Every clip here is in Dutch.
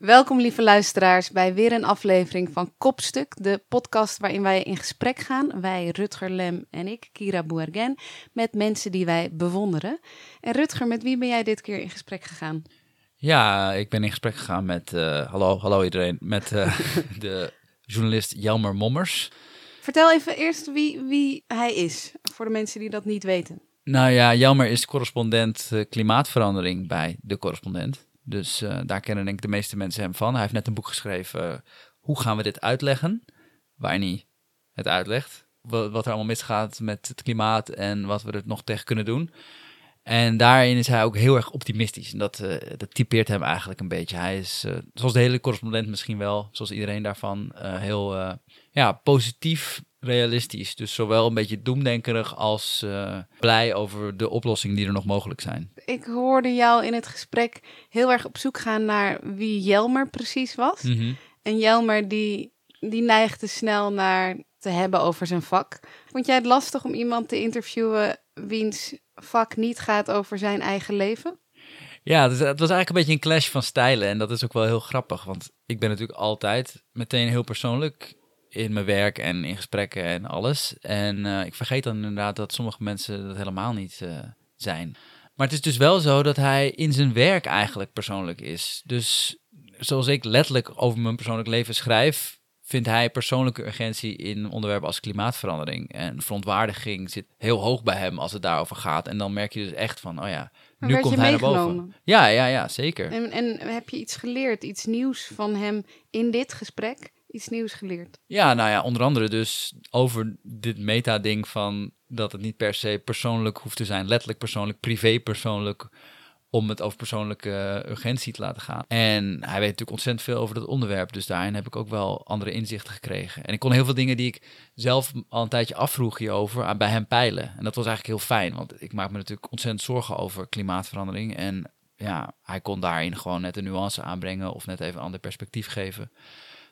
Welkom lieve luisteraars bij weer een aflevering van Kopstuk, de podcast waarin wij in gesprek gaan, wij Rutger Lem en ik, Kira Boergen, met mensen die wij bewonderen. En Rutger, met wie ben jij dit keer in gesprek gegaan? Ja, ik ben in gesprek gegaan met, uh, hallo, hallo iedereen, met uh, de journalist Jelmer Mommers. Vertel even eerst wie, wie hij is, voor de mensen die dat niet weten. Nou ja, Jelmer is correspondent uh, klimaatverandering bij De Correspondent. Dus uh, daar kennen denk ik de meeste mensen hem van. Hij heeft net een boek geschreven, uh, Hoe gaan we dit uitleggen? Waarin hij het uitlegt. Wat, er allemaal misgaat met het klimaat en wat we er nog tegen kunnen doen. En daarin is hij ook heel erg optimistisch. En dat, uh, dat typeert hem eigenlijk een beetje. Hij is, zoals de hele correspondent misschien wel, zoals iedereen daarvan, heel ja, positief realistisch. Dus zowel een beetje doemdenkerig als uh, blij over de oplossingen die er nog mogelijk zijn. Ik hoorde jou in het gesprek heel erg op zoek gaan naar wie Jelmer precies was. Mm -hmm. En Jelmer die, die neigde snel naar te hebben over zijn vak. Vond jij het lastig om iemand te interviewen wiens vak niet gaat over zijn eigen leven? Ja, het was eigenlijk een beetje een clash van stijlen. En dat is ook wel heel grappig. Want ik ben natuurlijk altijd meteen heel persoonlijk in mijn werk en in gesprekken en alles. En uh, ik vergeet dan inderdaad dat sommige mensen dat helemaal niet uh, zijn. Maar het is dus wel zo dat hij in zijn werk eigenlijk persoonlijk is. Dus zoals ik letterlijk over mijn persoonlijk leven schrijf, vindt hij persoonlijke urgentie in onderwerpen als klimaatverandering. En verontwaardiging zit heel hoog bij hem als het daarover gaat. En dan merk je dus echt van, oh ja, maar nu komt hij naar boven. Ja, ja, ja, zeker. En, en heb je iets geleerd, iets nieuws van hem in dit gesprek? Iets nieuws geleerd? Ja, nou ja, onder andere dus over dit meta-ding van dat het niet per se persoonlijk hoeft te zijn, letterlijk persoonlijk, privé persoonlijk, om het over persoonlijke urgentie te laten gaan. En hij weet natuurlijk ontzettend veel over dat onderwerp, dus daarin heb ik ook wel andere inzichten gekregen. En ik kon heel veel dingen die ik zelf al een tijdje afvroeg hierover bij hem peilen. En dat was eigenlijk heel fijn, want ik maak me natuurlijk ontzettend zorgen over klimaatverandering en ja, hij kon daarin gewoon net een nuance aanbrengen of net even een ander perspectief geven.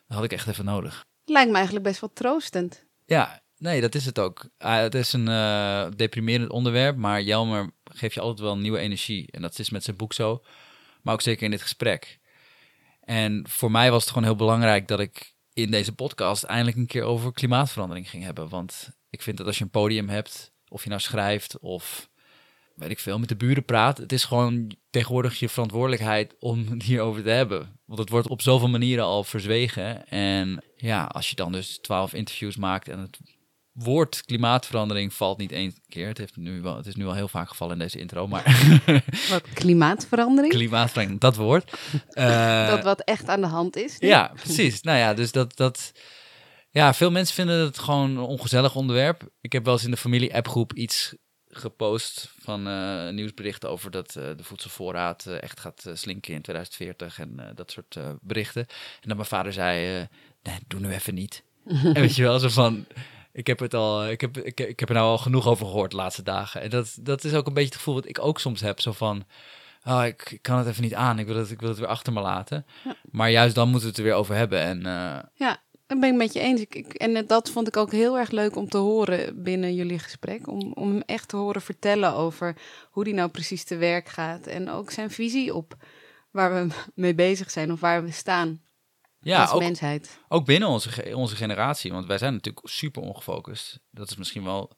Dat had ik echt even nodig. Lijkt me eigenlijk best wel troostend. Ja, nee, dat is het ook. Uh, het is een uh, deprimerend onderwerp, maar Jelmer geeft je altijd wel een nieuwe energie. En dat is met zijn boek zo, maar ook zeker in dit gesprek. En voor mij was het gewoon heel belangrijk dat ik in deze podcast eindelijk een keer over klimaatverandering ging hebben. Want ik vind dat als je een podium hebt, of je nou schrijft of weet ik veel, met de buren praat. Het is gewoon tegenwoordig je verantwoordelijkheid om het hierover te hebben. Want het wordt op zoveel manieren al verzwegen. En ja, als je dan dus twaalf interviews maakt en het woord klimaatverandering valt niet één keer. Het, heeft nu wel, het is nu al heel vaak gevallen in deze intro, maar... wat, klimaatverandering? Klimaatverandering, dat woord. Uh, dat wat echt aan de hand is. Nu? Ja, precies. nou ja, dus dat... dat ja, veel mensen vinden het gewoon een ongezellig onderwerp. Ik heb wel eens in de familie-appgroep iets gepost van uh, nieuwsberichten over dat uh, de voedselvoorraad uh, echt gaat slinken in 2040 en dat soort berichten. En dat mijn vader zei, nee, doe nu even niet. en weet je wel, zo van, ik heb het al, ik heb, ik, ik heb er nou al genoeg over gehoord de laatste dagen. En dat, dat is ook een beetje het gevoel wat ik ook soms heb, zo van, oh, ik, ik kan het even niet aan, ik wil het, ik wil het weer achter me laten. Ja. Maar juist dan moeten we het er weer over hebben. En, ja, dat ben ik met je eens. Ik, ik, en dat vond ik ook heel erg leuk om te horen binnen jullie gesprek. Om, om hem echt te horen vertellen over hoe die nou precies te werk gaat. En ook zijn visie op waar we mee bezig zijn of waar we staan ja, als ook, mensheid. Ook binnen onze, onze generatie. Want wij zijn natuurlijk super ongefocust. Dat is misschien wel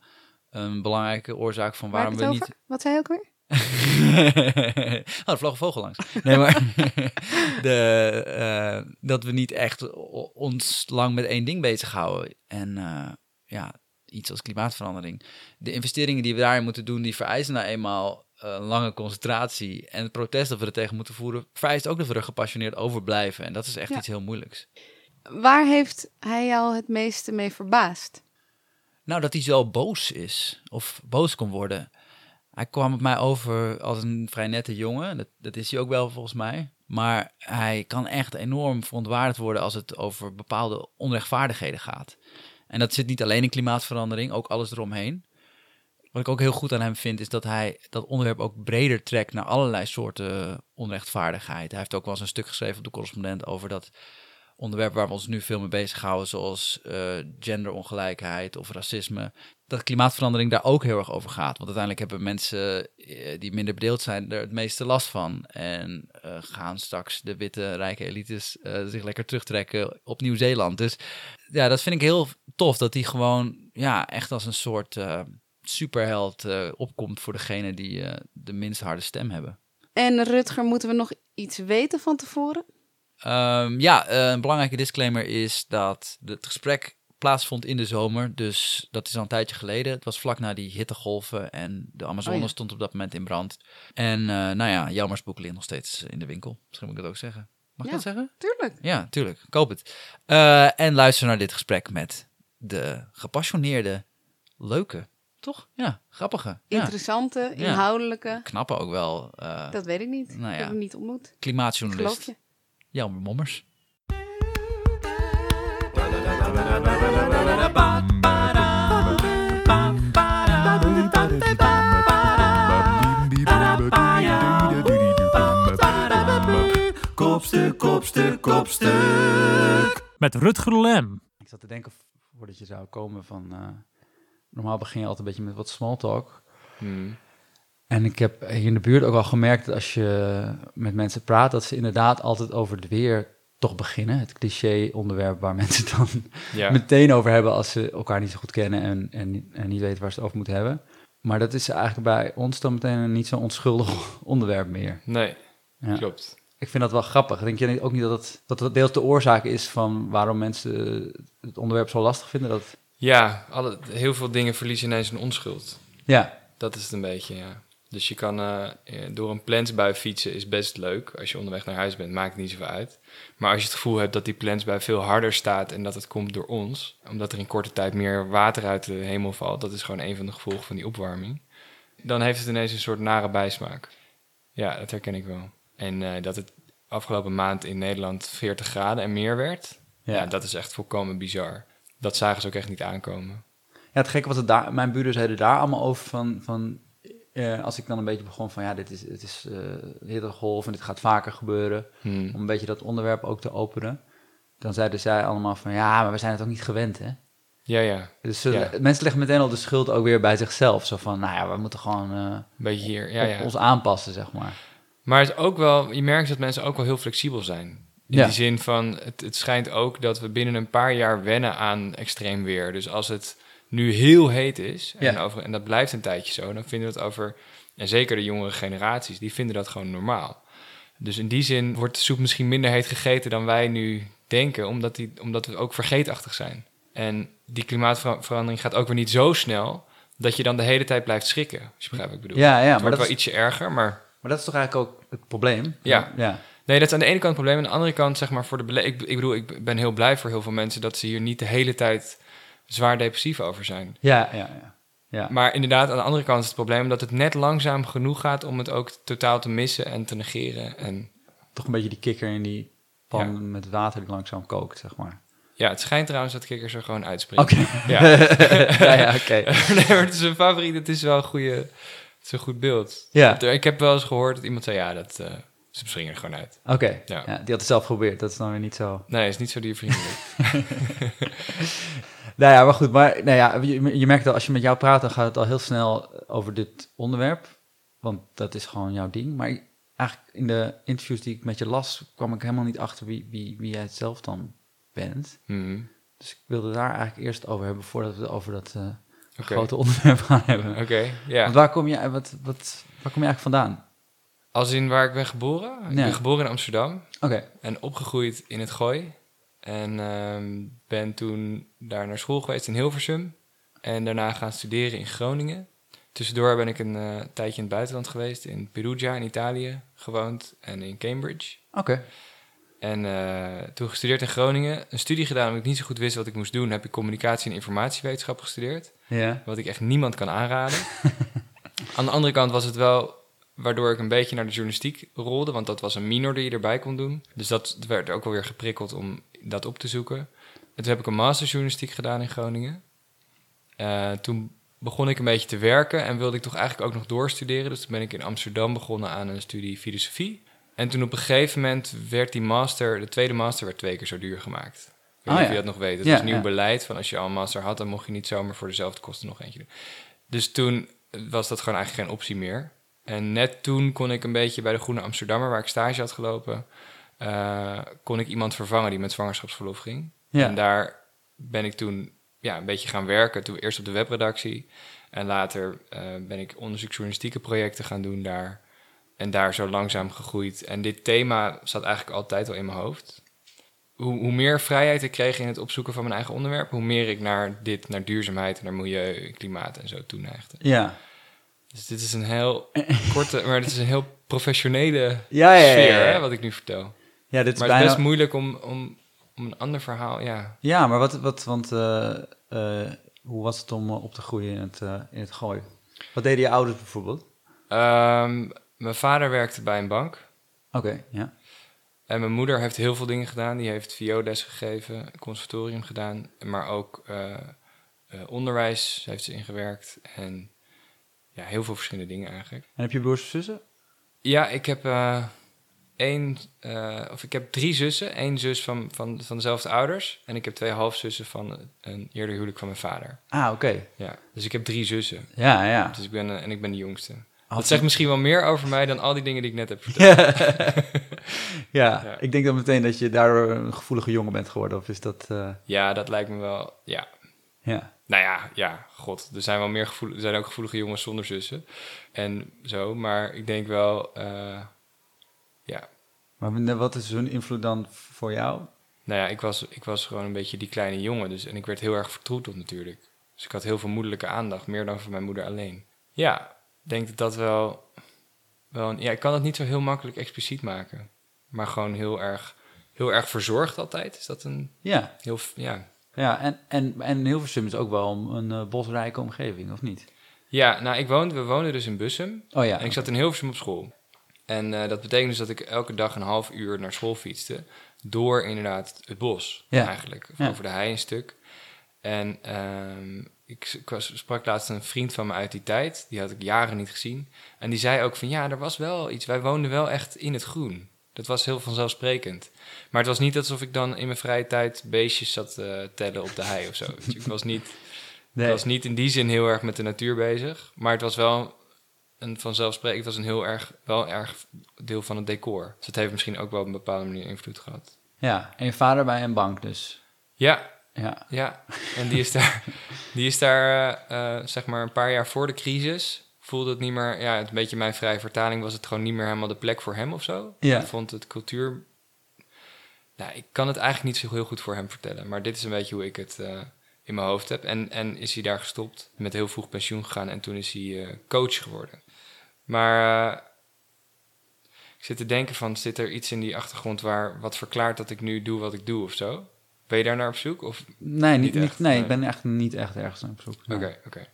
een belangrijke oorzaak van waarom we niet... Wat zei je ook weer? oh, er vloog een vogel langs. Nee, maar de, uh, dat we niet echt ons lang met één ding bezighouden. En uh, ja, iets als klimaatverandering. De investeringen die we daarin moeten doen, die vereisen nou eenmaal een lange concentratie. En het protest dat we er tegen moeten voeren, vereist ook dat we er gepassioneerd over blijven. En dat is echt ja. iets heel moeilijks. Waar heeft hij jou het meeste mee verbaasd? Nou, dat hij zo boos is. Of boos kon worden. Hij kwam op mij over als een vrij nette jongen. Dat, dat is hij ook wel volgens mij. Maar hij kan echt enorm verontwaardigd worden als het over bepaalde onrechtvaardigheden gaat. En dat zit niet alleen in klimaatverandering, ook alles eromheen. Wat ik ook heel goed aan hem vind, is dat hij dat onderwerp ook breder trekt naar allerlei soorten onrechtvaardigheid. Hij heeft ook wel eens een stuk geschreven op de correspondent over dat onderwerpen waar we ons nu veel mee bezighouden, zoals uh, genderongelijkheid of racisme, dat klimaatverandering daar ook heel erg over gaat. Want uiteindelijk hebben mensen eh, die minder bedeeld zijn er het meeste last van. En uh, gaan straks de witte rijke elites zich lekker terugtrekken op Nieuw-Zeeland. Dus ja, dat vind ik heel tof dat die gewoon ja, echt als een soort superheld opkomt voor degene die de minst harde stem hebben. En Rutger, moeten we nog iets weten van tevoren? Um, ja, eh, een belangrijke disclaimer is dat het gesprek plaatsvond in de zomer. Dus dat is al een tijdje geleden. Het was vlak na die hittegolven en de Amazone oh stond op dat moment in brand. En uh, nou ja, Jelmers boek ligt nog steeds in de winkel. Misschien moet ik dat ook zeggen. Mag ik dat zeggen? Tuurlijk. Ja, tuurlijk. Koop het. Uh, en luister naar dit gesprek met de gepassioneerde, leuke, toch? Ja, grappige. Interessante, inhoudelijke. Knappe ook wel. dat weet ik niet. Nou, ja. Ik heb hem niet ontmoet. Klimaatjournalist. Jelmer Mommers. Kopstuk, kopstuk, kopstuk. Met Rutger Lem. Ik zat te denken voordat je zou komen van... Uh, normaal begin je altijd een beetje met wat small talk. Hmm. En ik heb hier in de buurt ook al gemerkt dat als je met mensen praat... dat ze inderdaad altijd over het weer toch beginnen. Het cliché-onderwerp waar mensen dan meteen over hebben als ze elkaar niet zo goed kennen en, en, en niet weten waar ze het over moeten hebben. Maar dat is eigenlijk bij ons dan meteen een niet zo onschuldig onderwerp meer. Nee, ja. klopt. Ik vind dat wel grappig. Denk je ook niet dat het, dat het deels de oorzaak is van waarom mensen het onderwerp zo lastig vinden? Dat... Ja, alle, heel veel dingen verliezen ineens een onschuld. Ja. Dat is het een beetje, ja. Dus je kan uh, door een plensbui fietsen is best leuk. Als je onderweg naar huis bent, maakt het niet zoveel uit. Maar als je het gevoel hebt dat die plensbui veel harder staat en dat het komt door ons, omdat er in korte tijd meer water uit de hemel valt, dat is gewoon een van de gevolgen van die opwarming, dan heeft het ineens een soort nare bijsmaak. Ja, dat herken ik wel. En uh, dat het afgelopen maand in Nederland 40 graden en meer werd, ja. ja. dat is echt volkomen bizar. Dat zagen ze ook echt niet aankomen. Ja, het gekke was het daar, mijn buren zeiden daar allemaal over van, van uh, als ik dan een beetje begon van ja, dit is, het is uh, golf en dit gaat vaker gebeuren, hmm. om een beetje dat onderwerp ook te openen, dan zeiden zij allemaal van ja, maar we zijn het ook niet gewend, hè? Ja, ja. Dus uh, mensen leggen meteen al de schuld ook weer bij zichzelf. Zo van, nou ja, we moeten gewoon beetje hier, ja, ja. ons aanpassen, zeg maar. Maar het is ook wel, je merkt dat mensen ook wel heel flexibel zijn. In ja. die zin van, het, het schijnt ook dat we binnen een paar jaar wennen aan extreem weer. Dus als het nu heel heet is, en, over, en dat blijft een tijdje zo, dan vinden we het over, en zeker de jongere generaties, die vinden dat gewoon normaal. Dus in die zin wordt de soep misschien minder heet gegeten dan wij nu denken, omdat, die, omdat we ook vergeetachtig zijn. En die klimaatverandering gaat ook weer niet zo snel dat je dan de hele tijd blijft schrikken. Als je begrijpt wat ik bedoel. Ja, ja, het wordt wel ietsje erger, maar... Maar dat is toch eigenlijk ook het probleem? Ja. ja. Nee, dat is aan de ene kant het probleem. Aan de andere kant, zeg maar, voor de bele ik, ik bedoel, ik ben heel blij voor heel veel mensen dat ze hier niet de hele tijd zwaar depressief over zijn. Ja, ja, ja. ja. Maar inderdaad, aan de andere kant is het probleem dat het net langzaam genoeg gaat om het ook totaal te missen en te negeren. En... Toch een beetje die kikker in die pan met water die langzaam kookt, zeg maar. Ja, het schijnt trouwens dat kikkers er gewoon uitspringen. Oké. Ja, ja, ja oké. nee, maar het is een favoriet. Het is wel een goede, het is een goed beeld. Ja. Ik heb wel eens gehoord dat iemand zei, ja, dat, uh, ze springen er gewoon uit. Oké, ja. die had het zelf geprobeerd. Dat is dan weer niet zo... Nee, is niet zo diervriendelijk. nou ja, maar goed. Maar nou ja, je, je merkt dat als je met jou praat, dan gaat het al heel snel over dit onderwerp. Want dat is gewoon jouw ding. Maar eigenlijk in de interviews die ik met je las, kwam ik helemaal niet achter wie, wie, wie jij het zelf dan bent. Mhm. Dus ik wilde daar eigenlijk eerst over hebben voordat we over dat uh, grote onderwerp gaan hebben. Oké, ja. Want waar kom je, wat, wat, waar kom je eigenlijk vandaan? Als in waar ik ben geboren? Ik ben geboren in Amsterdam. Oké. En opgegroeid in het Gooi. En uh, ben toen daar naar school geweest in Hilversum. En daarna gaan studeren in Groningen. Tussendoor ben ik een uh, tijdje in het buitenland geweest. In Perugia in Italië gewoond. En in Cambridge. Oké. En uh, toen gestudeerd in Groningen. Een studie gedaan omdat ik niet zo goed wist wat ik moest doen. Heb ik communicatie en informatiewetenschap gestudeerd. Ja. Wat ik echt niemand kan aanraden. Aan de andere kant was het wel waardoor ik een beetje naar de journalistiek rolde, want dat was een minor die je erbij kon doen. Dus dat werd ook wel weer geprikkeld om dat op te zoeken. En toen heb ik een masterjournalistiek gedaan in Groningen. Uh, toen begon ik een beetje te werken en wilde ik toch eigenlijk ook nog doorstuderen. Dus toen ben ik in Amsterdam begonnen aan een studie filosofie. En toen op een gegeven moment werd die master, de tweede master, werd twee keer zo duur gemaakt. Ik weet Oh, niet of ja. je dat nog weet. Het Ja, was nieuw ja. beleid van als je al een master had, dan mocht je niet zomaar voor dezelfde kosten nog eentje doen. Dus toen was dat gewoon eigenlijk geen optie meer. En net toen kon ik een beetje bij de Groene Amsterdammer, waar ik stage had gelopen, eh, kon ik iemand vervangen die met zwangerschapsverlof ging. Ja. En daar ben ik toen ja, een beetje gaan werken. Toen eerst op de webredactie. En later eh, ben ik onderzoeksjournalistieke projecten gaan doen daar. En daar zo langzaam gegroeid. En dit thema zat eigenlijk altijd al in mijn hoofd. Hoe, hoe meer vrijheid ik kreeg in het opzoeken van mijn eigen onderwerp, hoe meer ik naar dit, naar duurzaamheid en naar milieu, klimaat en zo toeneigde. Ja. Dus dit is een heel korte, maar dit is een heel professionele Ja, ja, ja, sfeer, ja. Hè, wat ik nu vertel. Ja, dit is Maar het bijna... is best moeilijk om, om, om een ander verhaal, ja. Ja, maar wat, wat want eh, eh, hoe was het om eh, op te groeien in het, eh, in het gooien? Wat deden je ouders bijvoorbeeld? Ehm, mijn vader werkte bij een bank. Oké, ja. En mijn moeder heeft heel veel dingen gedaan. Die heeft VO-les gegeven, conservatorium gedaan. Maar ook onderwijs heeft ze ingewerkt. En ja, heel veel verschillende dingen eigenlijk. En heb je broers of zussen? Ja, ik heb eh, één, eh, of ik heb drie zussen. Eén zus van, van, van dezelfde ouders. En ik heb twee halfzussen van een eerder huwelijk van mijn vader. Ah, oké. Ja, dus ik heb drie zussen. Ja, ja. Dus ik ben, eh, en ik ben de jongste. Had- Dat zegt misschien wel meer over mij dan al die dingen die ik net heb verteld. ja, Ja. ik denk dan meteen dat je daardoor een gevoelige jongen bent geworden. Of is dat... Ja, dat lijkt me wel. Ja. ja. Nou ja, ja, god. Er zijn wel meer gevoel, er zijn ook gevoelige jongens zonder zussen. En zo, maar ik denk wel, eh, ja. Maar wat is hun invloed dan voor jou? Nou ja, ik was, ik was gewoon een beetje die kleine jongen. Dus, en ik werd heel erg vertroeteld natuurlijk. Dus ik had heel veel moederlijke aandacht, meer dan van mijn moeder alleen. Ja, ik denk dat dat wel, wel een- ja, ik kan het niet zo heel makkelijk expliciet maken. Maar gewoon heel erg, heel erg verzorgd altijd. Is dat een Ja, heel, ja, ja en, en, en Hilversum is ook wel een eh, bosrijke omgeving, of niet? Ja, nou, ik woonde, we woonden dus in Bussum. Oh ja. En ik zat in Hilversum op school. En eh, dat betekent dus dat ik elke dag een half uur naar school fietste. Door inderdaad het bos, Ja. eigenlijk. Ja. over de hei een stuk. En ehm, ik, ik was, sprak laatst een vriend van me uit die tijd. Die had ik jaren niet gezien. En die zei ook van, ja, er was wel iets. Wij woonden wel echt in het groen. Dat was heel vanzelfsprekend. Maar het was niet alsof ik dan in mijn vrije tijd beestjes zat te tellen op de hei of zo. Ik was niet... Nee. Ik was niet in die zin heel erg met de natuur bezig. Maar het was wel een vanzelfsprekend. Het was een heel erg, wel erg deel van het decor. Dus het heeft misschien ook wel op een bepaalde manier invloed gehad. Ja, en je vader bij een bank dus. Ja, Ja, ja. En die is daar, die is daar eh, eh, zeg maar een paar jaar voor de crisis. Voelde het niet meer, ja, het een beetje mijn vrije vertaling was het gewoon niet meer helemaal de plek voor hem of zo. Ja. Ik vond het cultuur. Nou, ik kan het eigenlijk niet zo heel goed voor hem vertellen. Maar dit is een beetje hoe ik het eh, in mijn hoofd heb. En, en is hij daar gestopt, met heel vroeg pensioen gegaan en toen is hij eh, coach geworden. Maar eh, ik zit te denken van, zit er iets in die achtergrond waar wat verklaart dat ik nu doe wat ik doe of zo? Ben je daar naar op zoek? Of nee, niet, Niet echt, nee, nee. ik ben echt niet echt ergens naar op zoek. Oké, oké.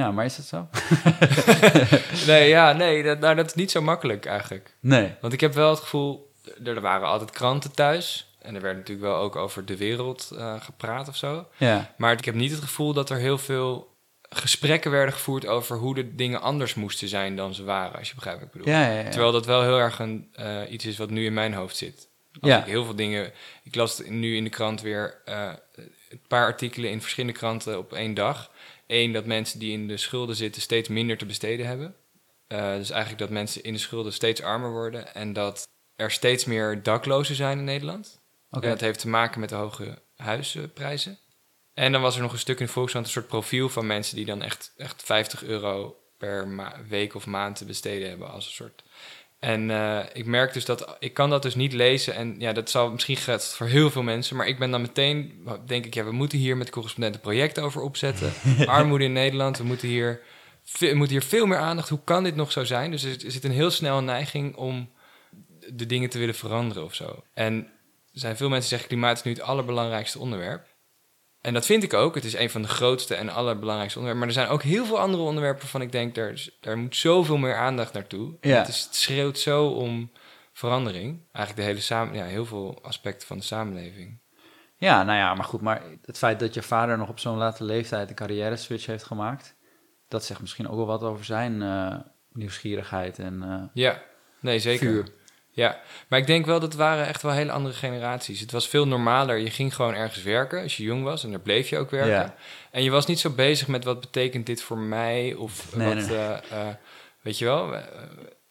Ja, maar is dat zo? Nee, ja, nee, dat, nou, dat is niet zo makkelijk eigenlijk. Nee. Want ik heb wel het gevoel, er, er waren altijd kranten thuis. En er werd natuurlijk wel ook over de wereld eh, gepraat of zo. Ja, Maar ik heb niet het gevoel dat er heel veel gesprekken werden gevoerd over hoe de dingen anders moesten zijn dan ze waren, als je begrijpt wat ik bedoel. ja, ja. ja. Terwijl dat wel heel erg een, eh, iets is wat nu in mijn hoofd zit. Als Ja. ik heel veel dingen. Ik las nu in de krant weer eh, een paar artikelen in verschillende kranten op één dag. Eén, dat mensen die in de schulden zitten steeds minder te besteden hebben. Eh, dus eigenlijk dat mensen in de schulden steeds armer worden. En dat er steeds meer daklozen zijn in Nederland. Oké. En dat heeft te maken met de hoge huisprijzen. En dan was er nog een stuk in Volkskrant, een soort profiel van mensen die dan echt, echt 50 euro per ma- week of maand te besteden hebben als een soort. En eh, ik merk dus dat ik kan dat dus niet lezen. En ja, dat zal misschien geldt voor heel veel mensen. Maar ik ben dan meteen, denk ik, ja, we moeten hier met correspondenten projecten over opzetten. Armoede in Nederland, we moeten hier, we moeten hier veel meer aandacht. Hoe kan dit nog zo zijn? Dus er er zit een heel snel neiging om de dingen te willen veranderen of zo. En er zijn veel mensen die zeggen, klimaat is nu het allerbelangrijkste onderwerp. En dat vind ik ook. Het is een van de grootste en allerbelangrijkste onderwerpen. Maar er zijn ook heel veel andere onderwerpen waarvan ik denk, daar, daar moet zoveel meer aandacht naartoe. Ja. Het, is, het schreeuwt zo om verandering. Eigenlijk de hele samen, ja, heel veel aspecten van de samenleving. Ja, nou ja, maar goed. Maar het feit dat je vader nog op zo'n late leeftijd een carrière switch heeft gemaakt, dat zegt misschien ook wel wat over zijn eh, nieuwsgierigheid en eh, Ja, nee, zeker. vuur. Ja, maar ik denk wel dat het waren echt wel hele andere generaties. Het was veel normaler. Je ging gewoon ergens werken als je jong was en daar bleef je ook werken. Ja. En je was niet zo bezig met wat betekent dit voor mij of Nee, wat, nee. eh, eh, weet je wel. Eh,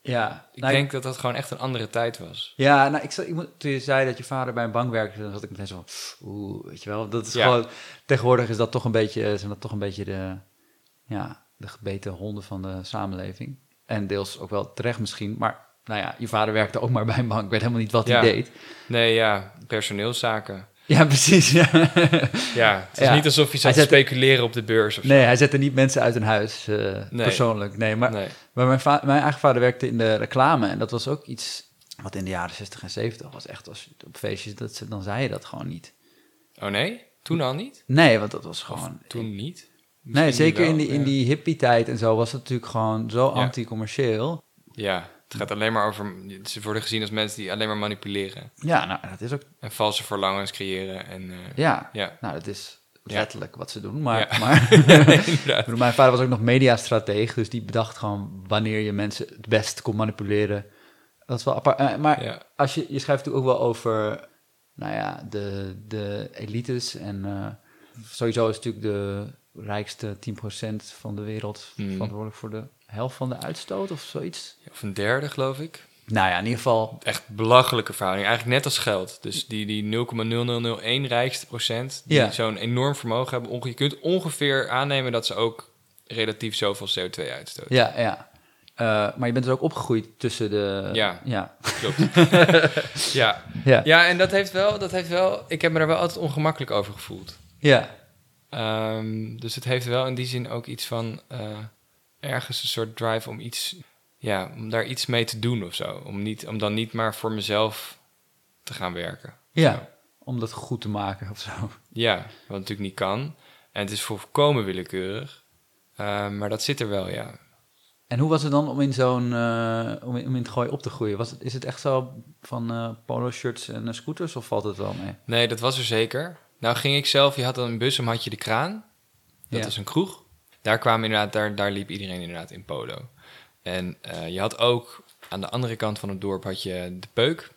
Ja, ik Nou, denk dat dat gewoon echt een andere tijd was. Ja, nou, ik, ik moet, toen je zei dat je vader bij een bank werkte, dan zat ik meteen zo van, oeh, weet je wel. Dat is Ja. gewoon, tegenwoordig is dat toch een beetje, zijn dat toch een beetje de, ja, de gebeten honden van de samenleving. En deels ook wel terecht misschien, maar nou ja, je vader werkte ook maar bij een bank, ik weet helemaal niet wat Ja. hij deed. Nee, ja, personeelszaken. Ja, precies. Ja. Ja, het is Ja. niet alsof je Hij zat te speculeren op de beurs of Nee, hij zette niet mensen uit hun huis, eh, Nee. persoonlijk. Nee, maar, zo. Nee. maar mijn, mijn eigen vader werkte in de reclame en dat was ook iets wat in de jaren 60 en 70 was echt, als op feestjes, dat, ze- dan zei je dat gewoon niet. Oh nee? Toen al niet? Nee, want dat was Of gewoon... toen niet? Nee, zeker wel, in die, in die hippie-tijd en zo was het natuurlijk gewoon zo anti-commercieel. Ja, het gaat alleen maar over... Ze worden gezien als mensen die alleen maar manipuleren. Ja, nou, dat is ook... En valse verlangens creëren. En, eh, Ja, ja. nou, dat is Ja. letterlijk wat ze doen. Maar, Ja. maar mijn vader was ook nog mediastrateeg, dus die bedacht gewoon wanneer je mensen het best kon manipuleren. Dat is wel apart. Eh, Maar als je, je schrijft ook wel over, nou ja, de, de elites en eh, sowieso is natuurlijk de rijkste 10% van de wereld Mm. verantwoordelijk voor de helft van de uitstoot of zoiets. Of een derde, geloof ik. Nou ja, in ieder geval Echt belachelijke verhouding. Eigenlijk net als geld. Dus die, die 0,0001 rijkste procent, die Ja. zo'n enorm vermogen hebben. onge- Je kunt ongeveer aannemen dat ze ook relatief zoveel CO2 uitstoten. Ja, ja. Eh, maar je bent dus ook opgegroeid tussen de... Ja. Ja. Klopt. ja. Ja. ja, en dat heeft, wel, dat heeft wel... Ik heb me daar wel altijd ongemakkelijk over gevoeld. Ja. Ehm, dus het heeft wel in die zin ook iets van... eh, ergens een soort drive om iets... Ja, om daar iets mee te doen of zo. Om, niet, om dan niet maar voor mezelf te gaan werken. Ja. Om dat goed te maken of zo. Ja, wat natuurlijk niet kan. En het is volkomen willekeurig. Eh, maar dat zit er wel, ja. En hoe was het dan om in zo'n... eh, om, in, om in het gooi op te groeien? Was het, is het echt zo van eh polo shirts en scooters of valt het wel mee? Nee, dat was er zeker. Nou ging ik zelf, je had dan in Bussum had je de Kraan. Dat Ja. was een kroeg. Daar kwamen inderdaad, daar, daar liep iedereen inderdaad in polo. En eh, je had ook aan de andere kant van het dorp had je de Peuk.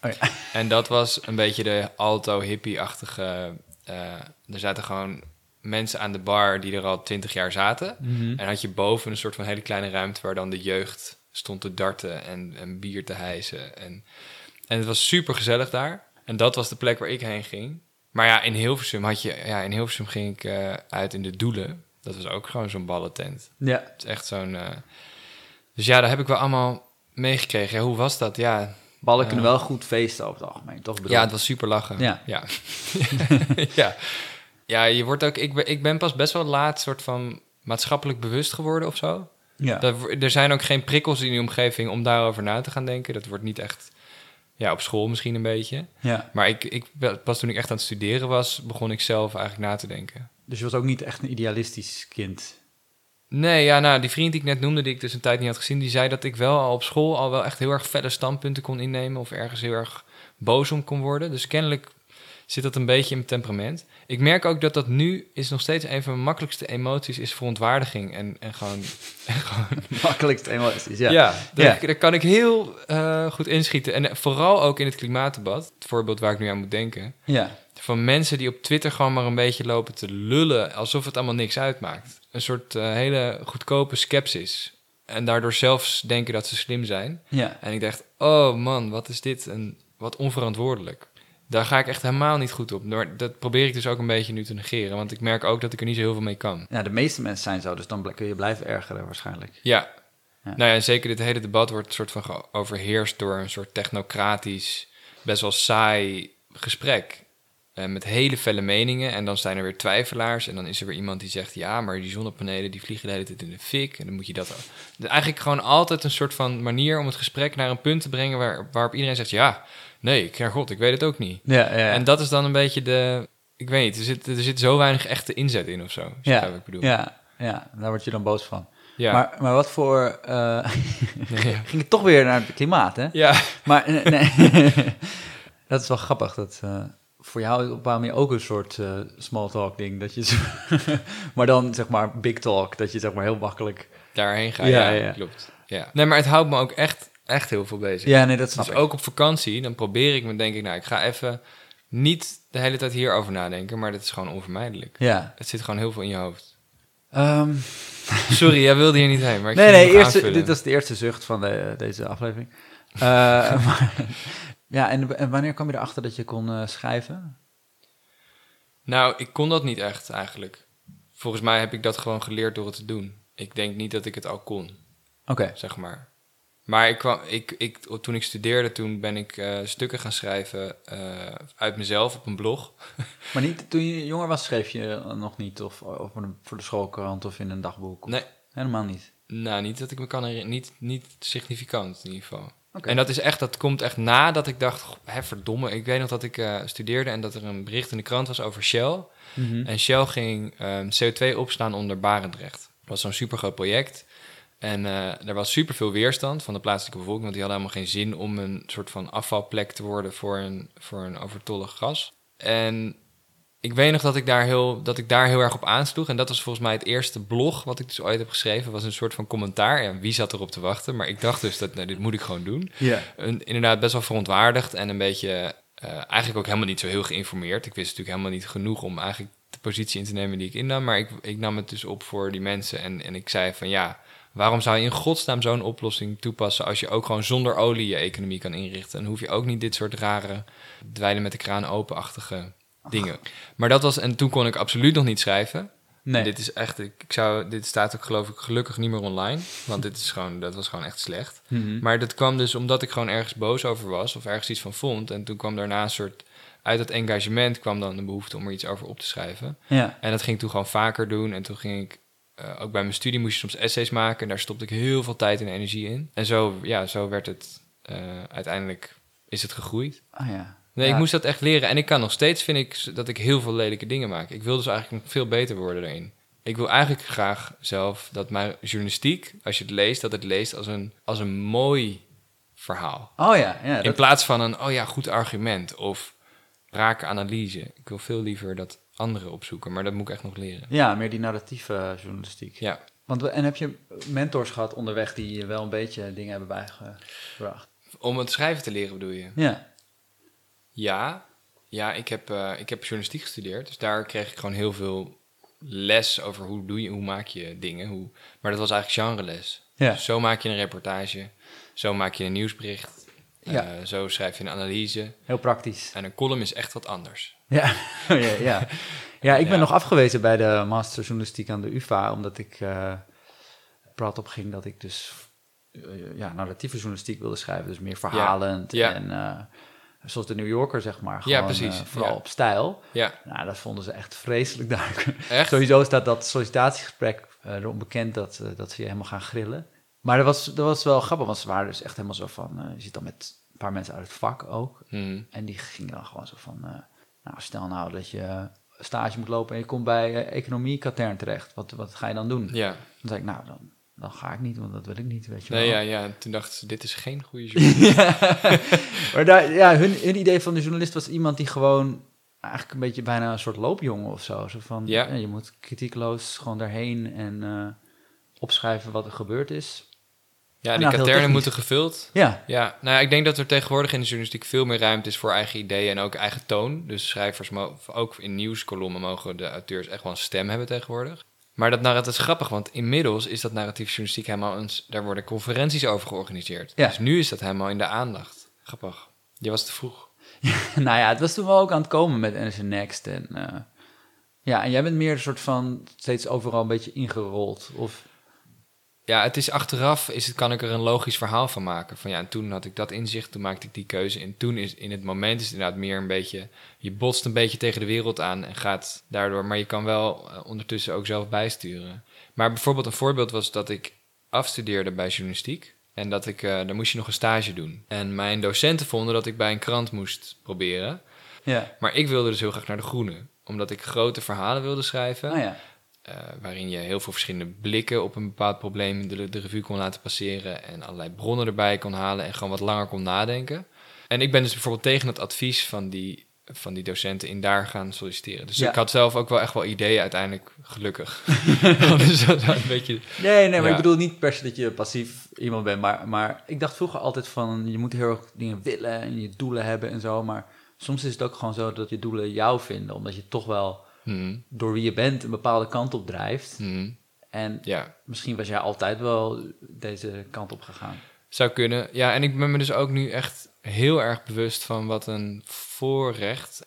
Oh ja. En dat was een beetje de alto-hippie-achtige... eh, er zaten gewoon mensen aan de bar die er al twintig jaar zaten. En had je boven een soort van hele kleine ruimte waar dan de jeugd stond te darten en, en bier te hijsen. En, en het was super gezellig daar. En dat was de plek waar ik heen ging. Maar ja, in Hilversum had je, ja, in Hilversum ging ik eh, uit in de Doelen. Dat was ook gewoon zo'n ballentent. Ja. Het is echt zo'n. eh, Dus ja, daar heb ik wel allemaal meegekregen. Ja, hoe was dat? Ja, Ballen kunnen wel goed feesten over het algemeen, toch? Bedoel- ja, het was super lachen. Ja. Ja. ja. ja, je wordt ook... Ik ben, ik ben pas best wel laat soort van maatschappelijk bewust geworden of zo. ja. Dat, er zijn ook geen prikkels in die omgeving om daarover na te gaan denken. Dat wordt niet echt... Ja, op school misschien een beetje. ja. Maar ik, ik, pas toen ik echt aan het studeren was, begon ik zelf eigenlijk na te denken. Dus je was ook niet echt een idealistisch kind. Nee, ja, nou, die vriend die ik net noemde, die ik dus een tijd niet had gezien, die zei dat ik wel al op school al wel echt heel erg felle standpunten kon innemen of ergens heel erg boos om kon worden. Dus kennelijk zit dat een beetje in mijn temperament. Ik merk ook dat dat nu is nog steeds een van mijn makkelijkste emoties is verontwaardiging en, en gewoon... En gewoon Makkelijkst emoties, ja. ja, daar, Ja. daar kan ik heel eh, goed inschieten. En vooral ook in het klimaatdebat, het voorbeeld waar ik nu aan moet denken. Ja. Van mensen die op Twitter gewoon maar een beetje lopen te lullen, alsof het allemaal niks uitmaakt. Een soort eh, hele goedkope scepsis. En daardoor zelfs denken dat ze slim zijn. Ja. En ik dacht, oh man, wat is dit? En wat onverantwoordelijk. Daar ga ik echt helemaal niet goed op. Maar dat probeer ik dus ook een beetje nu te negeren. Want ik merk ook dat ik er niet zo heel veel mee kan. ja, de meeste mensen zijn zo, dus dan kun je blijven ergeren waarschijnlijk. Ja. Ja. Nou ja, en zeker dit hele debat wordt een soort van overheerst door een soort technocratisch, best wel saai gesprek. Eh, met hele felle meningen. En dan zijn er weer twijfelaars. En dan is er weer iemand die zegt: Ja, maar die zonnepanelen die vliegen de hele tijd in de fik. En dan moet je dat. al- Eigenlijk gewoon altijd een soort van manier om het gesprek naar een punt te brengen. Waar, waarop iedereen zegt: Ja, nee, ja, god, ik weet het ook niet. Ja, ja. En dat is dan een beetje de. Ik weet niet, er zit, er zit zo weinig echte inzet in of zo. Ja, wat ik bedoel. ja, ja, daar word je dan boos van. ja. Maar, maar wat voor... eh, ging het toch weer naar het klimaat, hè? ja. Maar nee, dat is wel grappig. Dat eh, voor jou op een bepaalde manier ook een soort eh, small talk ding. Dat je maar dan zeg maar big talk. Dat je zeg maar heel makkelijk... daarheen ga. Ja, Ja, ja. klopt. Ja. Nee, maar het houdt me ook echt echt heel veel bezig. Ja, nee, dat snap dus ik. ook op vakantie, dan probeer ik me, denk ik, nou, ik ga even niet de hele tijd hierover nadenken, maar dat is gewoon onvermijdelijk. Ja. Het zit gewoon heel veel in je hoofd. Ehm, Sorry, jij wilde hier niet heen, maar ik nee, nee, eerste, dit was de eerste zucht van de, deze aflevering. Eh, maar- ja, en, en wanneer kwam je erachter dat je kon eh, schrijven? Nou, ik kon dat niet echt eigenlijk. Volgens mij heb ik dat gewoon geleerd door het te doen. Ik denk niet dat ik het al kon, Oké. zeg maar. Maar ik kwam, ik, ik, toen ik studeerde, toen ben ik eh, stukken gaan schrijven eh, uit mezelf op een blog. Maar niet, toen je jonger was, schreef je nog niet? Of, of voor de- voor de schoolkrant of in een dagboek? Of- Nee, Helemaal niet. nou, niet dat ik me kan herinneren. Niet, niet significant in ieder geval. En dat is echt, dat komt echt nadat ik dacht, goh, hè, verdomme. Ik weet nog dat ik eh, studeerde en dat er een bericht in de krant was over Shell. Mhm. En Shell ging ehm, CO2 opslaan onder Barendrecht. Dat was zo'n supergroot project. En eh, er was superveel weerstand van de plaatselijke bevolking, want die hadden helemaal geen zin om een soort van afvalplek te worden voor een, voor een overtollig gas. En ik weet nog dat ik, daar heel, dat ik daar heel erg op aansloeg. En dat was volgens mij het eerste blog wat ik dus ooit heb geschreven. was een soort van commentaar. Ja, wie zat erop te wachten? Maar ik dacht dus, dat, nou, dit moet ik gewoon doen. Ja. Inderdaad best wel verontwaardigd en een beetje eh, eigenlijk ook helemaal niet zo heel geïnformeerd. Ik wist natuurlijk helemaal niet genoeg om eigenlijk de positie in te nemen die ik innam. Maar ik, ik nam het dus op voor die mensen en, en ik zei van ja, waarom zou je in godsnaam zo'n oplossing toepassen als je ook gewoon zonder olie je economie kan inrichten? En hoef je ook niet dit soort rare dweilen met de kraan openachtige dingen. Maar dat was, en toen kon ik absoluut nog niet schrijven. Nee. Dit is echt, ik, ik zou, dit staat ook geloof ik gelukkig niet meer online. Want dit is gewoon, dat was gewoon echt slecht. Mhm. Maar dat kwam dus omdat ik gewoon ergens boos over was of ergens iets van vond. En toen kwam daarna een soort, uit dat engagement kwam dan de behoefte om er iets over op te schrijven. Ja. En dat ging ik toen gewoon vaker doen. En toen ging ik, eh, ook bij mijn studie moest je soms essays maken. En daar stopte ik heel veel tijd en energie in. En zo, ja, zo werd het, eh, uiteindelijk is het gegroeid. Ah ja. Nee, Ja. ik moest dat echt leren. En ik kan nog steeds, vind ik, dat ik heel veel lelijke dingen maak. Ik wil dus eigenlijk nog veel beter worden erin. Ik wil eigenlijk graag zelf dat mijn journalistiek, als je het leest, dat het leest als een, als een mooi verhaal. Oh ja, ja. In plaats van een, oh ja, goed argument of rake analyse. Ik wil veel liever dat anderen opzoeken, maar dat moet ik echt nog leren. ja, meer die narratieve journalistiek. Ja, Want, we- en heb je mentors gehad onderweg die je wel een beetje dingen hebben bijgebracht? om het schrijven te leren bedoel je? Ja. Ja, ja ik, heb, eh, ik heb journalistiek gestudeerd. Dus daar kreeg ik gewoon heel veel les over hoe, doe je, hoe maak je dingen. Hoe, maar dat was eigenlijk genreles. Ja. Dus zo maak je een reportage, zo maak je een nieuwsbericht, Ja. eh, zo schrijf je een analyse. Heel praktisch. En een column is echt wat anders. Ja, ja, ja. ja ik ben Ja. nog afgewezen bij de master journalistiek aan de UvA, omdat ik eh prat op ging dat ik dus ja, narratieve journalistiek wilde schrijven, dus meer verhalend Ja. en zoals de New Yorker, zeg maar. Ja, Gewoon, precies. eh, vooral Ja. op stijl. Ja, Nou, dat vonden ze echt vreselijk daar. echt? Sowieso staat dat sollicitatiegesprek eh, erom bekend dat, eh, dat ze je helemaal gaan grillen. Maar dat was, dat was wel grappig, want ze waren dus echt helemaal zo van... je zit dan met een paar mensen uit het vak ook. Hm. En die gingen dan gewoon zo van... nou, stel nou dat je stage moet lopen en je komt bij economie katern terecht. Wat, wat ga je dan doen? Ja, Dan zei ik, nou, dan, dan ga ik niet, want dat wil ik niet, weet je wel. nee, ja, ja. En toen dachten ze, dit is geen goede journalistiek. maar daar, ja, hun, hun idee van de journalist was iemand die gewoon eigenlijk een beetje bijna een soort loopjongen of zo. Zo van, Ja. ja, je moet kritiekloos gewoon daarheen en eh, opschrijven wat er gebeurd is. Ja, die Nou, katernen moeten gevuld. Ja, Ja, nou ja, ik denk dat er tegenwoordig in de journalistiek veel meer ruimte is voor eigen ideeën en ook eigen toon. Dus schrijvers, ook in nieuwskolommen mogen de auteurs echt wel een stem hebben tegenwoordig. Maar dat narratief is grappig, want inmiddels is dat narratief journalistiek helemaal eens, daar worden conferenties over georganiseerd. Ja. Dus nu is dat helemaal in de aandacht. Grappig. Je was te vroeg. nou ja, het was toen wel ook aan het komen met NRC Next. En, eh, ja, en jij bent meer een soort van steeds overal een beetje ingerold. Of, Ja, het is achteraf, is het, kan ik er een logisch verhaal van maken. Van ja, en toen had ik dat inzicht, toen maakte ik die keuze. En toen is in het moment is het inderdaad meer een beetje, je botst een beetje tegen de wereld aan en gaat daardoor, maar je kan wel eh, ondertussen ook zelf bijsturen. Maar bijvoorbeeld een voorbeeld was dat ik afstudeerde bij journalistiek. En dat ik, eh daar moest je nog een stage doen. En mijn docenten vonden dat ik bij een krant moest proberen. ja. Maar ik wilde dus heel graag naar de Groene. Omdat ik grote verhalen wilde schrijven. Oh ja. Eh, waarin je heel veel verschillende blikken op een bepaald probleem de, de revue kon laten passeren en allerlei bronnen erbij kon halen en gewoon wat langer kon nadenken. En ik ben dus bijvoorbeeld tegen het advies van die van die docenten in daar gaan solliciteren. Dus Ja. ik had zelf ook wel echt wel ideeën uiteindelijk, gelukkig. dus dat een beetje... Nee, nee, maar Ja. ik bedoel niet per se dat je passief iemand bent. Maar, maar ik dacht vroeger altijd van, je moet heel erg dingen willen en je doelen hebben en zo. Maar soms is het ook gewoon zo dat je doelen jou vinden. Omdat je toch wel Hmm, door wie je bent een bepaalde kant op drijft. hmm, En ja, misschien was jij altijd wel deze kant op gegaan. zou kunnen. Ja, en ik ben me dus ook nu echt heel erg bewust van wat een voorrecht...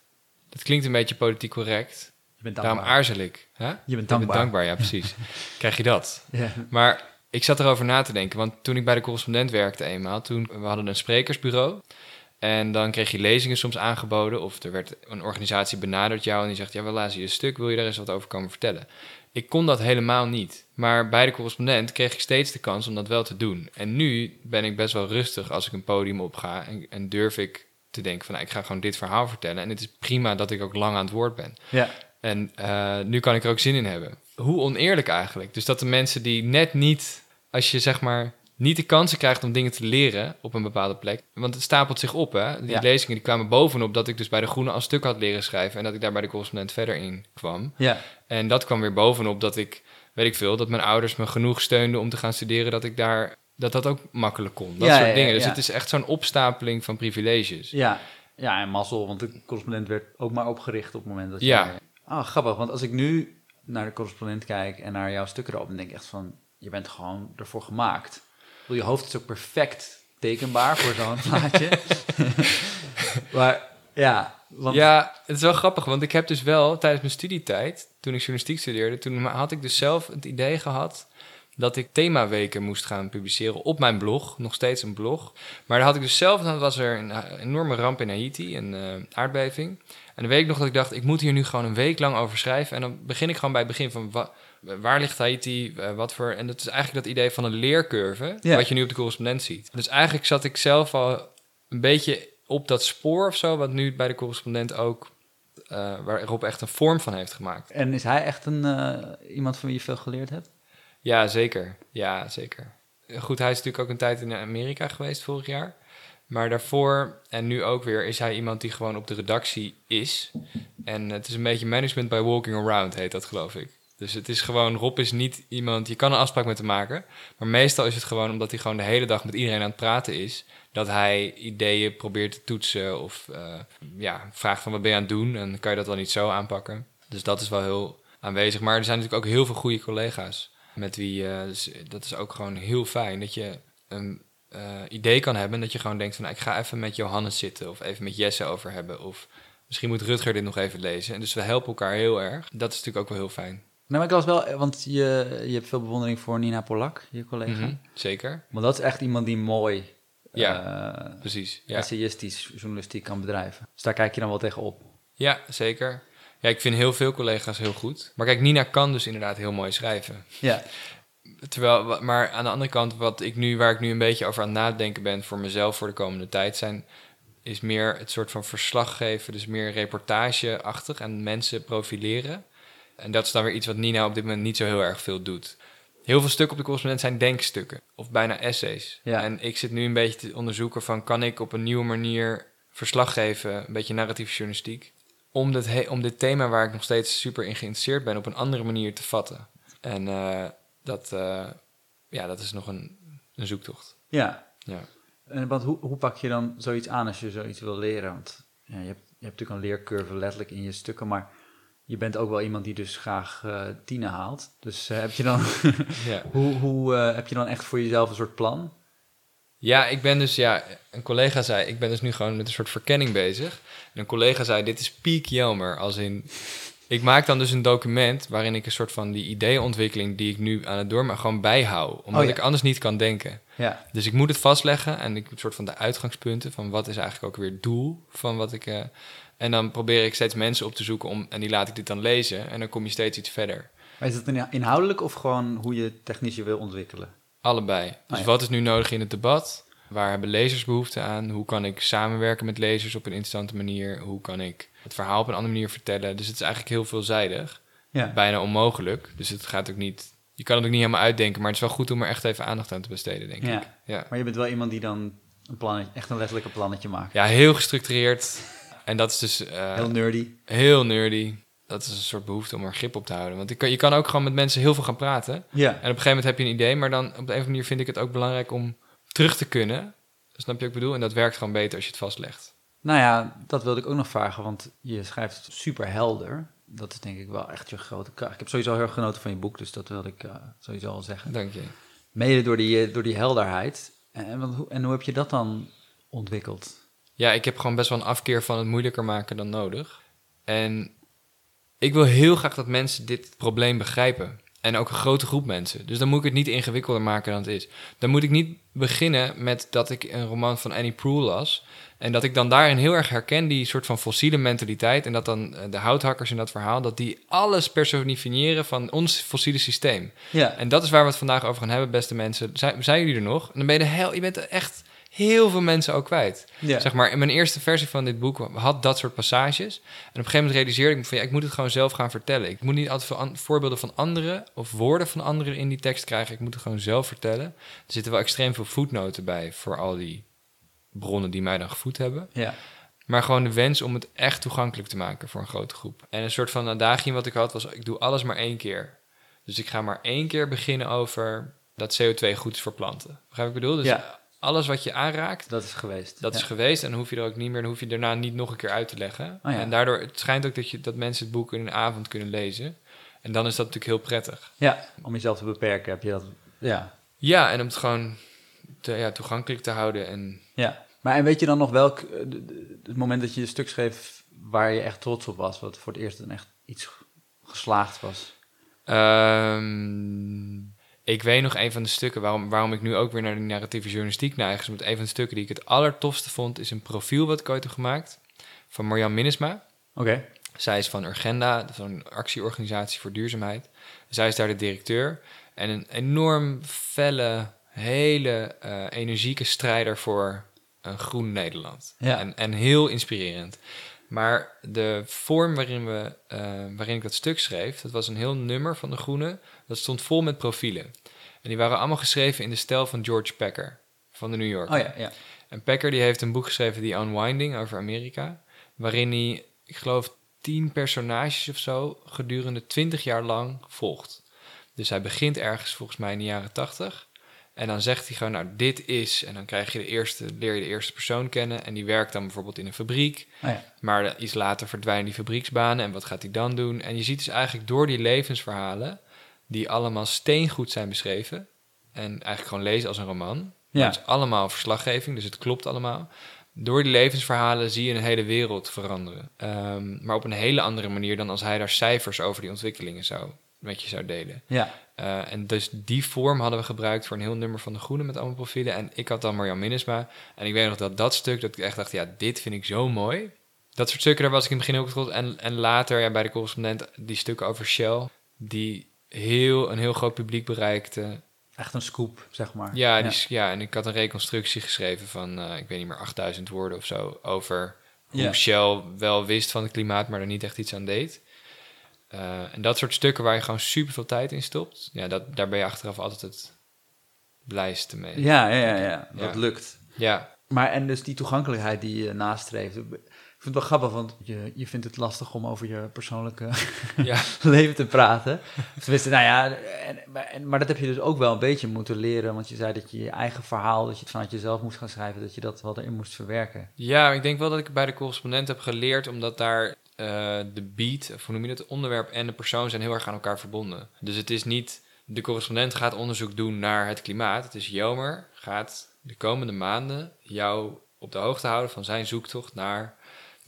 Dat klinkt een beetje politiek correct. Je bent Daarom dankbaar. aarzel ik. Hè? Je bent Ik ben dankbaar. dankbaar, ja, precies. Krijg je dat. Ja. Maar ik zat erover na te denken, want toen ik bij de correspondent werkte eenmaal, toen we hadden een sprekersbureau. En dan kreeg je lezingen soms aangeboden, of er werd een organisatie benaderd jou en die zegt, ja, we lazen je stuk, wil je daar eens wat over komen vertellen? Ik kon dat helemaal niet. Maar bij de correspondent kreeg ik steeds de kans om dat wel te doen. En nu ben ik best wel rustig als ik een podium opga en, en durf ik te denken van, nou, ik ga gewoon dit verhaal vertellen. En het is prima dat ik ook lang aan het woord ben. Ja. En eh, nu kan ik er ook zin in hebben. Hoe oneerlijk eigenlijk. Dus dat de mensen die net niet, als je zeg maar niet de kansen krijgt om dingen te leren op een bepaalde plek. Want het stapelt zich op, hè. Die Ja. lezingen die kwamen bovenop dat ik dus bij de Groene al stuk had leren schrijven. En dat ik daar bij de correspondent verder in kwam. Ja. En dat kwam weer bovenop dat ik, weet ik veel, dat mijn ouders me genoeg steunden om te gaan studeren. Dat ik daar, dat dat ook makkelijk kon. Dat Ja, soort ja, dingen. Dus het is echt zo'n opstapeling van privileges. Ja. ja, en mazzel, want de correspondent werd ook maar opgericht op het moment dat je... Ja. Ah, grappig, want als ik nu naar de correspondent kijk en naar jouw stukken erop, dan denk ik echt van, je bent gewoon ervoor gemaakt. Je hoofd is ook perfect tekenbaar voor zo'n plaatje. maar ja. Ja, het is wel grappig, want ik heb dus wel tijdens mijn studietijd, toen ik journalistiek studeerde, toen had ik dus zelf het idee gehad dat ik themaweken moest gaan publiceren op mijn blog, nog steeds een blog. Maar dan had ik dus zelf, dan was er een eh, enorme ramp in Haiti, een eh, aardbeving. En dan weet ik nog dat ik dacht, ik moet hier nu gewoon een week lang over schrijven. En dan begin ik gewoon bij het begin van, wa- waar ligt Haiti, Eh, wat voor... En dat is eigenlijk dat idee van een leercurve, Ja. wat je nu op de correspondent ziet. Dus eigenlijk zat ik zelf al een beetje op dat spoor of zo, wat nu bij de correspondent ook, eh waar Rob echt een vorm van heeft gemaakt. En is hij echt een, eh, iemand van wie je veel geleerd hebt? Ja, zeker. Ja, zeker. Goed, hij is natuurlijk ook een tijd in Amerika geweest vorig jaar. Maar daarvoor en nu ook weer is hij iemand die gewoon op de redactie is. En het is een beetje management by walking around, heet dat geloof ik. Dus het is gewoon, Rob is niet iemand, je kan een afspraak met hem maken. Maar meestal is het gewoon omdat hij gewoon de hele dag met iedereen aan het praten is. Dat hij ideeën probeert te toetsen of eh, ja, vraagt van wat ben je aan het doen. En kan je dat dan niet zo aanpakken. Dus dat is wel heel aanwezig. Maar er zijn natuurlijk ook heel veel goede collega's. Met wie, eh, dus dat is ook gewoon heel fijn dat je een eh, idee kan hebben. En dat je gewoon denkt van nou, ik ga even met Johannes zitten of even met Jesse over hebben. Of misschien moet Rutger dit nog even lezen. En dus we helpen elkaar heel erg. Dat is natuurlijk ook wel heel fijn. Nou, maar ik las wel, eh, want je, je hebt veel bewondering voor Nina Polak, je collega. Mhm, Zeker. Maar dat is echt iemand die mooi Ja, eh, precies. Ja. essayistisch journalistiek kan bedrijven. Dus daar kijk je dan wel tegen op. ja, zeker. Ja, ik vind heel veel collega's heel goed. Maar kijk, Nina kan dus inderdaad heel mooi schrijven. Ja, Terwijl, maar aan de andere kant, wat ik nu, waar ik nu een beetje over aan het nadenken ben voor mezelf voor de komende tijd, zijn, is meer het soort van verslag geven, dus meer reportageachtig en mensen profileren. En dat is dan weer iets wat Nina op dit moment niet zo heel erg veel doet. Heel veel stukken op de correspondent zijn denkstukken of bijna essays. Ja. En ik zit nu een beetje te onderzoeken van kan ik op een nieuwe manier verslag geven, een beetje narratieve journalistiek, om dit, he- om dit thema waar ik nog steeds super in geïnteresseerd ben op een andere manier te vatten. En eh, dat, eh, ja, dat is nog een, een zoektocht. ja. Ja. En want hoe, hoe pak je dan zoiets aan als je zoiets wil leren? Want ja, je, hebt, je hebt natuurlijk een leercurve letterlijk in je stukken, maar je bent ook wel iemand die dus graag eh tienen haalt. Dus eh, heb je dan, Ja. hoe, hoe eh, heb je dan echt voor jezelf een soort plan? ja, ik ben dus, ja, een collega zei, ik ben dus nu gewoon met een soort verkenning bezig. En een collega zei, dit is peak Jelmer, als in, ik maak dan dus een document waarin ik een soort van die ideeënontwikkeling die ik nu aan het doormaken gewoon bijhoud. Omdat Oh ja. ik anders niet kan denken. Ja, Dus ik moet het vastleggen en ik een soort van de uitgangspunten van wat is eigenlijk ook weer het doel van wat ik. En dan probeer ik steeds mensen op te zoeken om en die laat ik dit dan lezen en dan kom je steeds iets verder. maar is het inhoudelijk of gewoon hoe je technisch je wil ontwikkelen? Allebei. Dus ja. wat is nu nodig in het debat? Waar hebben lezers behoefte aan? Hoe kan ik samenwerken met lezers op een interessante manier? Hoe kan ik het verhaal op een andere manier vertellen? Dus het is eigenlijk heel veelzijdig. Ja, Bijna onmogelijk. Dus het gaat ook niet. Je kan het ook niet helemaal uitdenken, maar het is wel goed om er echt even aandacht aan te besteden, denk Ja. ik. Ja. maar je bent wel iemand die dan een plannetje, echt een letterlijke plannetje maakt. Ja, heel gestructureerd. En dat is dus uh, heel nerdy. Heel nerdy. Dat is een soort behoefte om er grip op te houden. Want je kan, je kan ook gewoon met mensen heel veel gaan praten. Ja. En op een gegeven moment heb je een idee, maar dan op de een of andere manier vind ik het ook belangrijk om terug te kunnen. Snap je wat ik bedoel? En dat werkt gewoon beter als je het vastlegt. Nou ja, dat wilde ik ook nog vragen, want je schrijft super helder. Dat is denk ik wel echt je grote kracht. Ik heb sowieso heel erg genoten van je boek, dus dat wilde ik uh, sowieso al zeggen. Dank je. Mede door die, door die helderheid. En, en hoe heb je dat dan ontwikkeld? Ja, ik heb gewoon best wel een afkeer van het moeilijker maken dan nodig. En ik wil heel graag dat mensen dit probleem begrijpen. En ook een grote groep mensen. Dus dan moet ik het niet ingewikkelder maken dan het is. Dan moet ik niet beginnen met dat ik een roman van Annie Proulx las. En dat ik dan daarin heel erg herken die soort van fossiele mentaliteit. En dat dan de houthakkers in dat verhaal, dat die alles personifiëren van ons fossiele systeem. Ja. En dat is waar we het vandaag over gaan hebben, beste mensen. Zijn, zijn jullie er nog? En dan ben je, de hel, je bent echt heel veel mensen ook kwijt. Ja. Zeg maar, in mijn eerste versie van dit boek had dat soort passages. En op een gegeven moment realiseerde ik me van... ja, ik moet het gewoon zelf gaan vertellen. Ik moet niet altijd veel voorbeelden van anderen... of woorden van anderen in die tekst krijgen. Ik moet het gewoon zelf vertellen. Er zitten wel extreem veel voetnoten bij... voor al die bronnen die mij dan gevoed hebben. Ja. Maar gewoon de wens om het echt toegankelijk te maken voor een grote groep. En een soort van adagium wat ik had was... ik doe alles maar één keer. Dus ik ga maar één keer beginnen over... dat CO2 goed is voor planten. Begrijp ik bedoel? Dus Ja. Alles wat je aanraakt... Dat is geweest. Dat ja. is geweest en dan hoef je er ook niet meer, dan hoef je daarna niet nog een keer uit te leggen. Oh ja. En daardoor, het schijnt ook dat, je, dat mensen het boek in een avond kunnen lezen. En dan is dat natuurlijk heel prettig. Ja, om jezelf te beperken heb je dat. Ja. Ja, en om het gewoon te, ja, toegankelijk te houden. En ja. Maar en weet je dan nog welk, eh, het moment dat je een stuk schreef waar je echt trots op was, wat voor het eerst dan echt iets geslaagd was? Ehm, ik weet nog een van de stukken waarom, waarom ik nu ook weer naar de narratieve journalistiek neig. Is met een van de stukken die ik het allertofste vond, is een profiel wat ik ooit heb gemaakt van Marjan Minnesma. Oké. Zij is van Urgenda, zo'n actieorganisatie voor duurzaamheid. Zij is daar de directeur. En een enorm felle, hele eh, energieke strijder voor een groen Nederland. Ja. En, en heel inspirerend. Maar de vorm waarin, we, eh, waarin ik dat stuk schreef, dat was een heel nummer van de Groene. Dat stond vol met profielen. En die waren allemaal geschreven in de stijl van George Packer van de New Yorker. Oh ja, ja. En Packer die heeft een boek geschreven, The Unwinding, over Amerika. Waarin hij, ik geloof, tien personages of zo gedurende twintig jaar lang volgt. Dus hij begint ergens volgens mij in de jaren tachtig. En dan zegt hij gewoon, nou, dit is... En dan krijg je de eerste, leer je de eerste persoon kennen. En die werkt dan bijvoorbeeld in een fabriek. Oh ja. Maar iets later verdwijnen die fabrieksbanen. En wat gaat hij dan doen? En je ziet dus eigenlijk door die levensverhalen... die allemaal steengoed zijn beschreven... en eigenlijk gewoon lezen als een roman... Ja. Het is allemaal verslaggeving, dus het klopt allemaal. Door die levensverhalen zie je een hele wereld veranderen. Ehm, maar op een hele andere manier dan als hij daar cijfers over die ontwikkelingen zou, met je zou delen. Ja. Eh, en dus die vorm hadden we gebruikt voor een heel nummer van de Groene met allemaal profielen. En ik had dan Marjan Minnesma. En ik weet nog dat dat stuk, dat ik echt dacht, ja, dit vind ik zo mooi. Dat soort stukken, daar was ik in het begin ook trots. En, en later ja, bij de correspondent die stukken over Shell, die heel, een heel groot publiek bereikten. Echt een scoop, zeg maar. Ja, die, ja. en ik had een reconstructie geschreven van, eh, ik weet niet meer, 8000 woorden of zo, over hoe Ja. Shell wel wist van het klimaat, maar er niet echt iets aan deed. Eh, en dat soort stukken waar je gewoon super veel tijd in stopt, ja, dat, daar ben je achteraf altijd het blijste mee. Ja, ja, ja, ja. Dat lukt. Ja, Maar en dus die toegankelijkheid die je nastreeft. Ik vind het wel grappig, want je, je vindt het lastig om over je persoonlijke ja. leven te praten. Tenminste, nou ja, en, maar, dat heb je dus ook wel een beetje moeten leren. Want je zei dat je je eigen verhaal, dat je het vanuit jezelf moest gaan schrijven, dat je dat wel erin moest verwerken. ja, ik denk wel dat ik bij de correspondent heb geleerd, omdat daar eh, de beat, of hoe noem je het, het onderwerp en de persoon zijn heel erg aan elkaar verbonden. Dus het is niet, de correspondent gaat onderzoek doen naar het klimaat. Het is Jomer gaat de komende maanden jou op de hoogte houden van zijn zoektocht naar...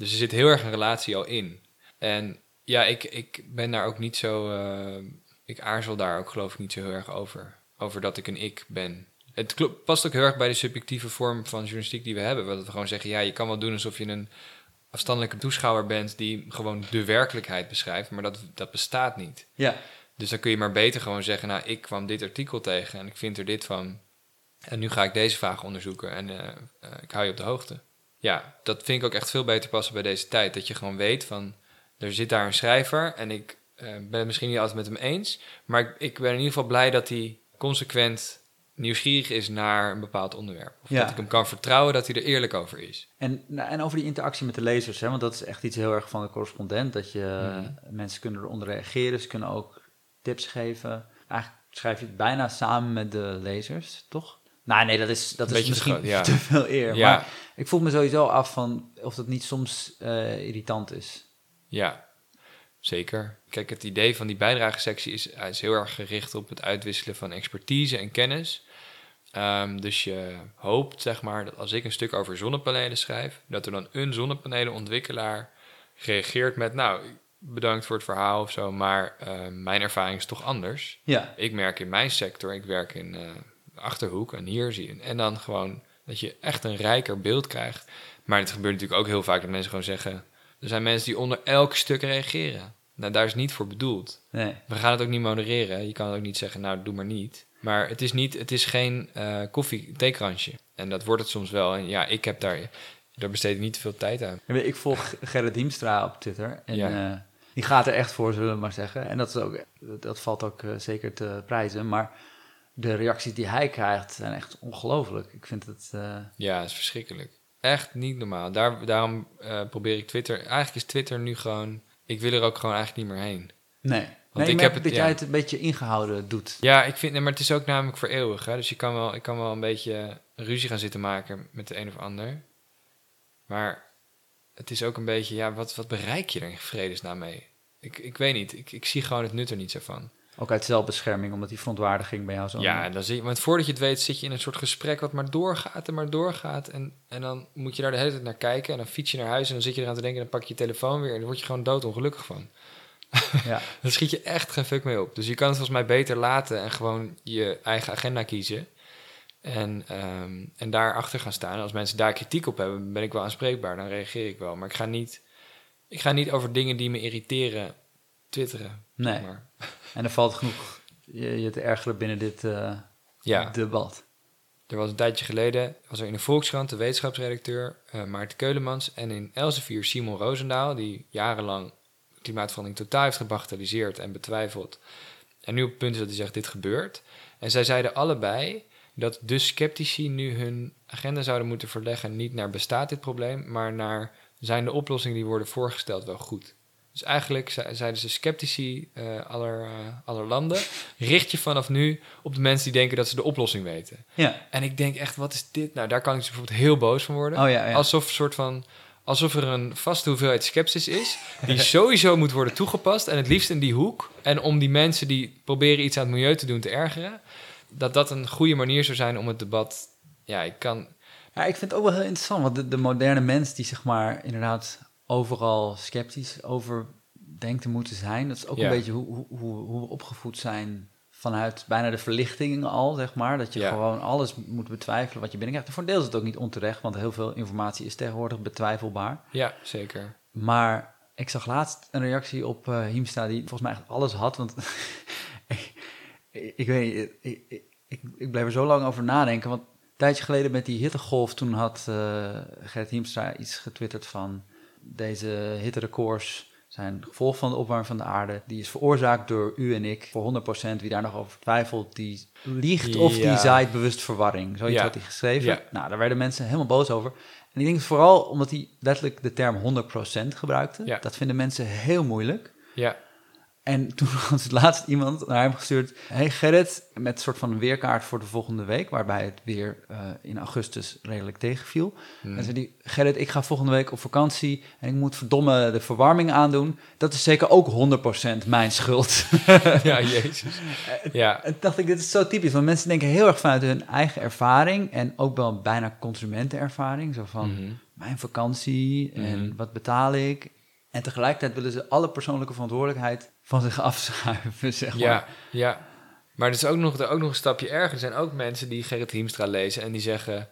Dus er zit heel erg een relatie al in. En ja, ik, ik ben daar ook niet zo... eh, ik aarzel daar ook geloof ik niet zo heel erg over. Over dat ik een ik ben. Het past ook heel erg bij de subjectieve vorm van journalistiek die we hebben. Dat we gewoon zeggen, ja, je kan wel doen alsof je een afstandelijke toeschouwer bent... die gewoon de werkelijkheid beschrijft, maar dat, dat bestaat niet. Ja, Dus dan kun je maar beter gewoon zeggen, nou, ik kwam dit artikel tegen en ik vind er dit van. En nu ga ik deze vraag onderzoeken en eh, eh, ik hou je op de hoogte. Ja, dat vind ik ook echt veel beter passen bij deze tijd. Dat je gewoon weet van, er zit daar een schrijver en ik eh, ben het misschien niet altijd met hem eens. Maar ik, ik ben in ieder geval blij dat hij consequent nieuwsgierig is naar een bepaald onderwerp. Of Ja. dat ik hem kan vertrouwen dat hij er eerlijk over is. En, nou, en over die interactie met de lezers, hè, want dat is echt iets heel erg van de correspondent. Dat je Mhm. mensen kunnen eronder reageren, ze kunnen ook tips geven. Eigenlijk schrijf je het bijna samen met de lezers, toch? Nou, nee, dat is, dat is misschien te groot, ja. te veel eer. Ja. Maar ik voel me sowieso af van of dat niet soms eh, irritant is. Ja, zeker. Kijk, het idee van die bijdragesectie is, hij is heel erg gericht op het uitwisselen van expertise en kennis. Ehm, dus je hoopt, zeg maar, dat als ik een stuk over zonnepanelen schrijf, dat er dan een zonnepanelenontwikkelaar reageert met, nou, bedankt voor het verhaal of zo, maar eh, mijn ervaring is toch anders. Ja, Ik merk in mijn sector, ik werk in eh, Achterhoek en hier zie je. En dan gewoon dat je echt een rijker beeld krijgt. Maar het gebeurt natuurlijk ook heel vaak dat mensen gewoon zeggen... Er zijn mensen die onder elk stuk reageren. Nou, daar is niet voor bedoeld. nee. We gaan het ook niet modereren. Je kan ook niet zeggen, nou, doe maar niet. Maar het is, niet, het is geen eh koffie theekransje. En dat wordt het soms wel. En ja, ik heb daar... Daar besteed ik niet te veel tijd aan. Ik volg Gerrit Diemstra op Twitter. En Ja. eh, die gaat er echt voor, zullen we maar zeggen. En dat, is ook, dat valt ook eh, zeker te prijzen. Maar de reacties die hij krijgt zijn echt ongelooflijk. Ik vind het... eh, Ja, is verschrikkelijk. Echt niet normaal. Daar, daarom eh, probeer ik Twitter... Eigenlijk is Twitter nu gewoon... Ik wil er ook gewoon eigenlijk niet meer heen. nee. nee, ik heb heb het- dat ja. jij het een beetje ingehouden doet. Ja, ik vind, nee, maar het is ook namelijk voor eeuwig. Hè? Dus je kan wel, ik kan wel een beetje ruzie gaan zitten maken met de een of ander. Maar het is ook een beetje, ja, wat, wat bereik je er in vredesnaam mee? Ik, ik weet niet, ik, ik zie gewoon het nut er niet zo van. Ook uit zelfbescherming, omdat die verontwaardiging bij jou zo... Ja, dan zit je, want voordat je het weet zit je in een soort gesprek wat maar doorgaat en maar doorgaat. En, en dan moet je daar de hele tijd naar kijken en dan fiets je naar huis en dan zit je eraan te denken en dan pak je je telefoon weer en dan word je gewoon doodongelukkig van. ja. Dan schiet je echt geen fuck mee op. Dus je kan het volgens mij beter laten en gewoon je eigen agenda kiezen. En, ehm en daarachter gaan staan. En als mensen daar kritiek op hebben, ben ik wel aanspreekbaar. Dan reageer ik wel. Maar ik ga niet, ik ga niet over dingen die me irriteren twitteren. Nee. maar. En er valt genoeg je, je te ergeren binnen dit eh, Ja, debat. er was een tijdje geleden, was er in de Volkskrant de wetenschapsredacteur eh, Maarten Keulemans. En in Elsevier Simon Roosendaal, die jarenlang klimaatverandering totaal heeft gebagatelliseerd en betwijfeld. En nu op het punt is dat hij zegt, dit gebeurt. En zij zeiden allebei dat de sceptici nu hun agenda zouden moeten verleggen... niet naar bestaat dit probleem, maar naar zijn de oplossingen die worden voorgesteld wel goed. Dus eigenlijk ze- zeiden ze sceptici eh, aller, eh, aller landen... richt je vanaf nu op de mensen die denken dat ze de oplossing weten. Ja. En ik denk echt, wat is dit nou? Daar kan ik dus bijvoorbeeld heel boos van worden. Oh ja, ja. Alsof, een soort van, alsof er een vaste hoeveelheid sceptisch is... die sowieso moet worden toegepast en het liefst in die hoek. En om die mensen die proberen iets aan het milieu te doen te ergeren... dat dat een goede manier zou zijn om het debat... Ja, ik kan... Ja, ik vind het ook wel heel interessant, want de, de moderne mens die zeg maar inderdaad overal sceptisch over denkt te moeten zijn, dat is ook Ja. een beetje hoe, hoe, hoe, we opgevoed zijn vanuit bijna de verlichting al, zeg maar. Dat je Ja. gewoon alles moet betwijfelen wat je binnenkrijgt. En voor een deel is het ook niet onterecht, want heel veel informatie is tegenwoordig betwijfelbaar. Ja, zeker. Maar ik zag laatst een reactie op eh Hiemstra die volgens mij echt alles had. Want ik, ik weet ik, ik, ik, bleef er zo lang over nadenken. Want een tijdje geleden met die hittegolf, toen had eh Gert Hiemstra iets getwitterd van... Deze hitterecords zijn gevolg van de opwarming van de aarde. Die is veroorzaakt door u en ik. Voor 100% wie daar nog over twijfelt, die liegt of die zaait bewust verwarring. Zoiets Ja. had hij geschreven. Ja. Nou, daar werden mensen helemaal boos over. En ik denk vooral omdat hij letterlijk de term 100% gebruikte. Dat vinden mensen heel moeilijk. Ja, En toen had het laatst iemand naar hem gestuurd... Hey Gerrit, met een soort van een weerkaart voor de volgende week... waarbij het weer eh, in augustus redelijk tegenviel. Hmm. En zei hij, Gerrit, ik ga volgende week op vakantie... en ik moet verdomme de verwarming aandoen. Dat is zeker ook 100% mijn schuld. ja, jezus. Ja, En dacht ik, dit is zo typisch. Want mensen denken heel erg vanuit hun eigen ervaring... en ook wel bijna consumentenervaring. Zo van, Mhm. mijn vakantie en Mhm. wat betaal ik. En tegelijkertijd willen ze alle persoonlijke verantwoordelijkheid van zich afschuiven, zeg maar. Ja, ja. Maar er is ook nog, er ook nog een stapje erger. Er zijn ook mensen die Gerrit Hiemstra lezen en die zeggen...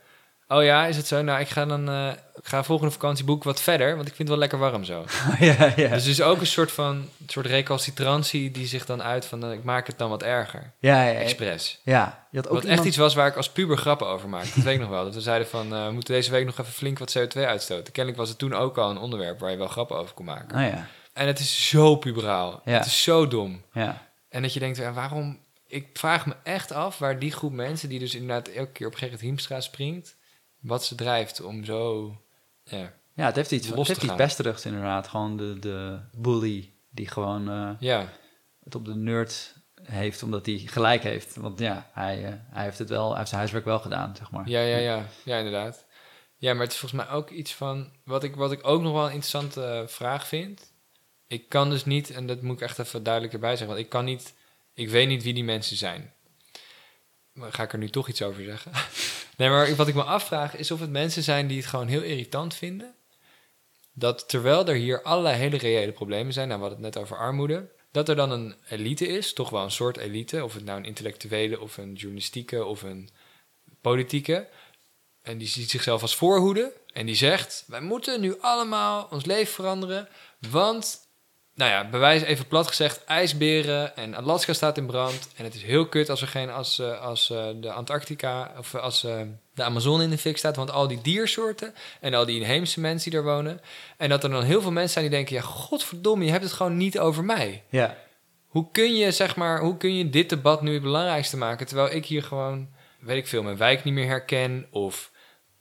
Oh ja, is het zo? Nou, ik ga dan eh, ik ga volgende vakantie boeken wat verder, want ik vind het wel lekker warm zo. ja, ja. Dus is ook een soort van een soort recalcitrantie die zich dan uit van... eh, ik maak het dan wat erger, ja, ja, ja. expres. Ja, je had ook Wat iemand... echt iets was waar ik als puber grappen over maakte. Dat weet ik nog wel. Dat we zeiden van, eh, we moeten deze week nog even flink wat CO2 uitstoten. Kennelijk was het toen ook al een onderwerp waar je wel grappen over kon maken. Oh ja, En het is zo puberaal. Ja. Het is zo dom. ja. En dat je denkt, ja, waarom, ik vraag me echt af waar die groep mensen... die dus inderdaad elke keer op Gerrit Hiemstra springt... wat ze drijft om zo... Ja, Ja, het heeft iets, Los het heeft iets gaan. pesterigs inderdaad. Gewoon de, de bully die gewoon eh, ja, het op de nerd heeft omdat hij gelijk heeft. Want ja, hij, eh, hij heeft het wel, hij heeft zijn huiswerk wel gedaan, zeg maar. ja, ja, ja, ja, inderdaad. Ja, maar het is volgens mij ook iets van... Wat ik, wat ik ook nog wel een interessante eh, vraag vind... Ik kan dus niet, en dat moet ik echt even duidelijk erbij zeggen... want ik kan niet... Ik weet niet wie die mensen zijn. Ga ik er nu toch iets over zeggen? nee, maar wat ik me afvraag is of het mensen zijn die het gewoon heel irritant vinden... dat terwijl er hier allerlei hele reële problemen zijn... nou, we hadden het net over armoede... dat er dan een elite is, toch wel een soort elite... of het nou een intellectuele of een journalistieke of een politieke... En die ziet zichzelf als voorhoede. En die zegt: Wij moeten nu allemaal ons leven veranderen. Want, nou ja, bewijs even plat gezegd: ijsberen en Alaska staat in brand. En het is heel kut als er geen, als, eh, als eh, de Antarctica of als eh, de Amazone in de fik staat. Want al die diersoorten en al die inheemse mensen die er wonen. En dat er dan heel veel mensen zijn die denken: Ja, godverdomme, je hebt het gewoon niet over mij. Ja, Hoe kun je, zeg maar, hoe kun je dit debat nu het belangrijkste maken? Terwijl ik hier gewoon, weet ik veel, mijn wijk niet meer herken. Of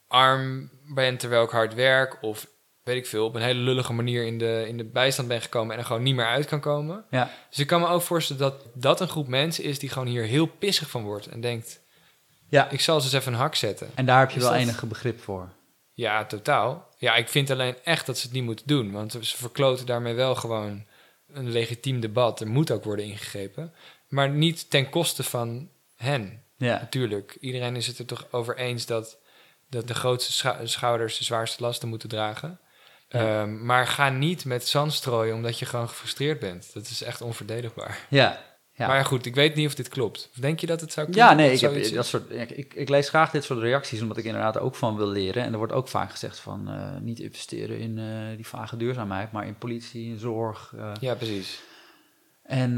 arm ben terwijl ik hard werk. Of weet ik veel, op een hele lullige manier in de, in de bijstand ben gekomen en er gewoon niet meer uit kan komen. ja, Dus ik kan me ook voorstellen dat dat een groep mensen is die gewoon hier heel pissig van wordt. En denkt, ja. ik zal ze eens even een hak zetten. En daar heb je Is wel dat- enige begrip voor. Ja, totaal. Ja, ik vind alleen echt dat ze het niet moeten doen. Want ze verkloten daarmee wel gewoon een legitiem debat. Er moet ook worden ingegrepen. Maar niet ten koste van hen. Ja, Natuurlijk, iedereen is het er toch over eens dat, dat de grootste schou- schouders de zwaarste lasten moeten dragen. Ehm, maar ga niet met zand strooien omdat je gewoon gefrustreerd bent. Dat is echt onverdedigbaar. ja. ja. Maar goed, ik weet niet of dit klopt. Denk je dat het zou kunnen? Ja, nee, ik, heb, dat soort, ik, ik, ik lees graag dit soort reacties, omdat ik inderdaad ook van wil leren. En er wordt ook vaak gezegd van eh, niet investeren in eh, die vage duurzaamheid, maar in politie, in zorg. eh. Ja, precies. En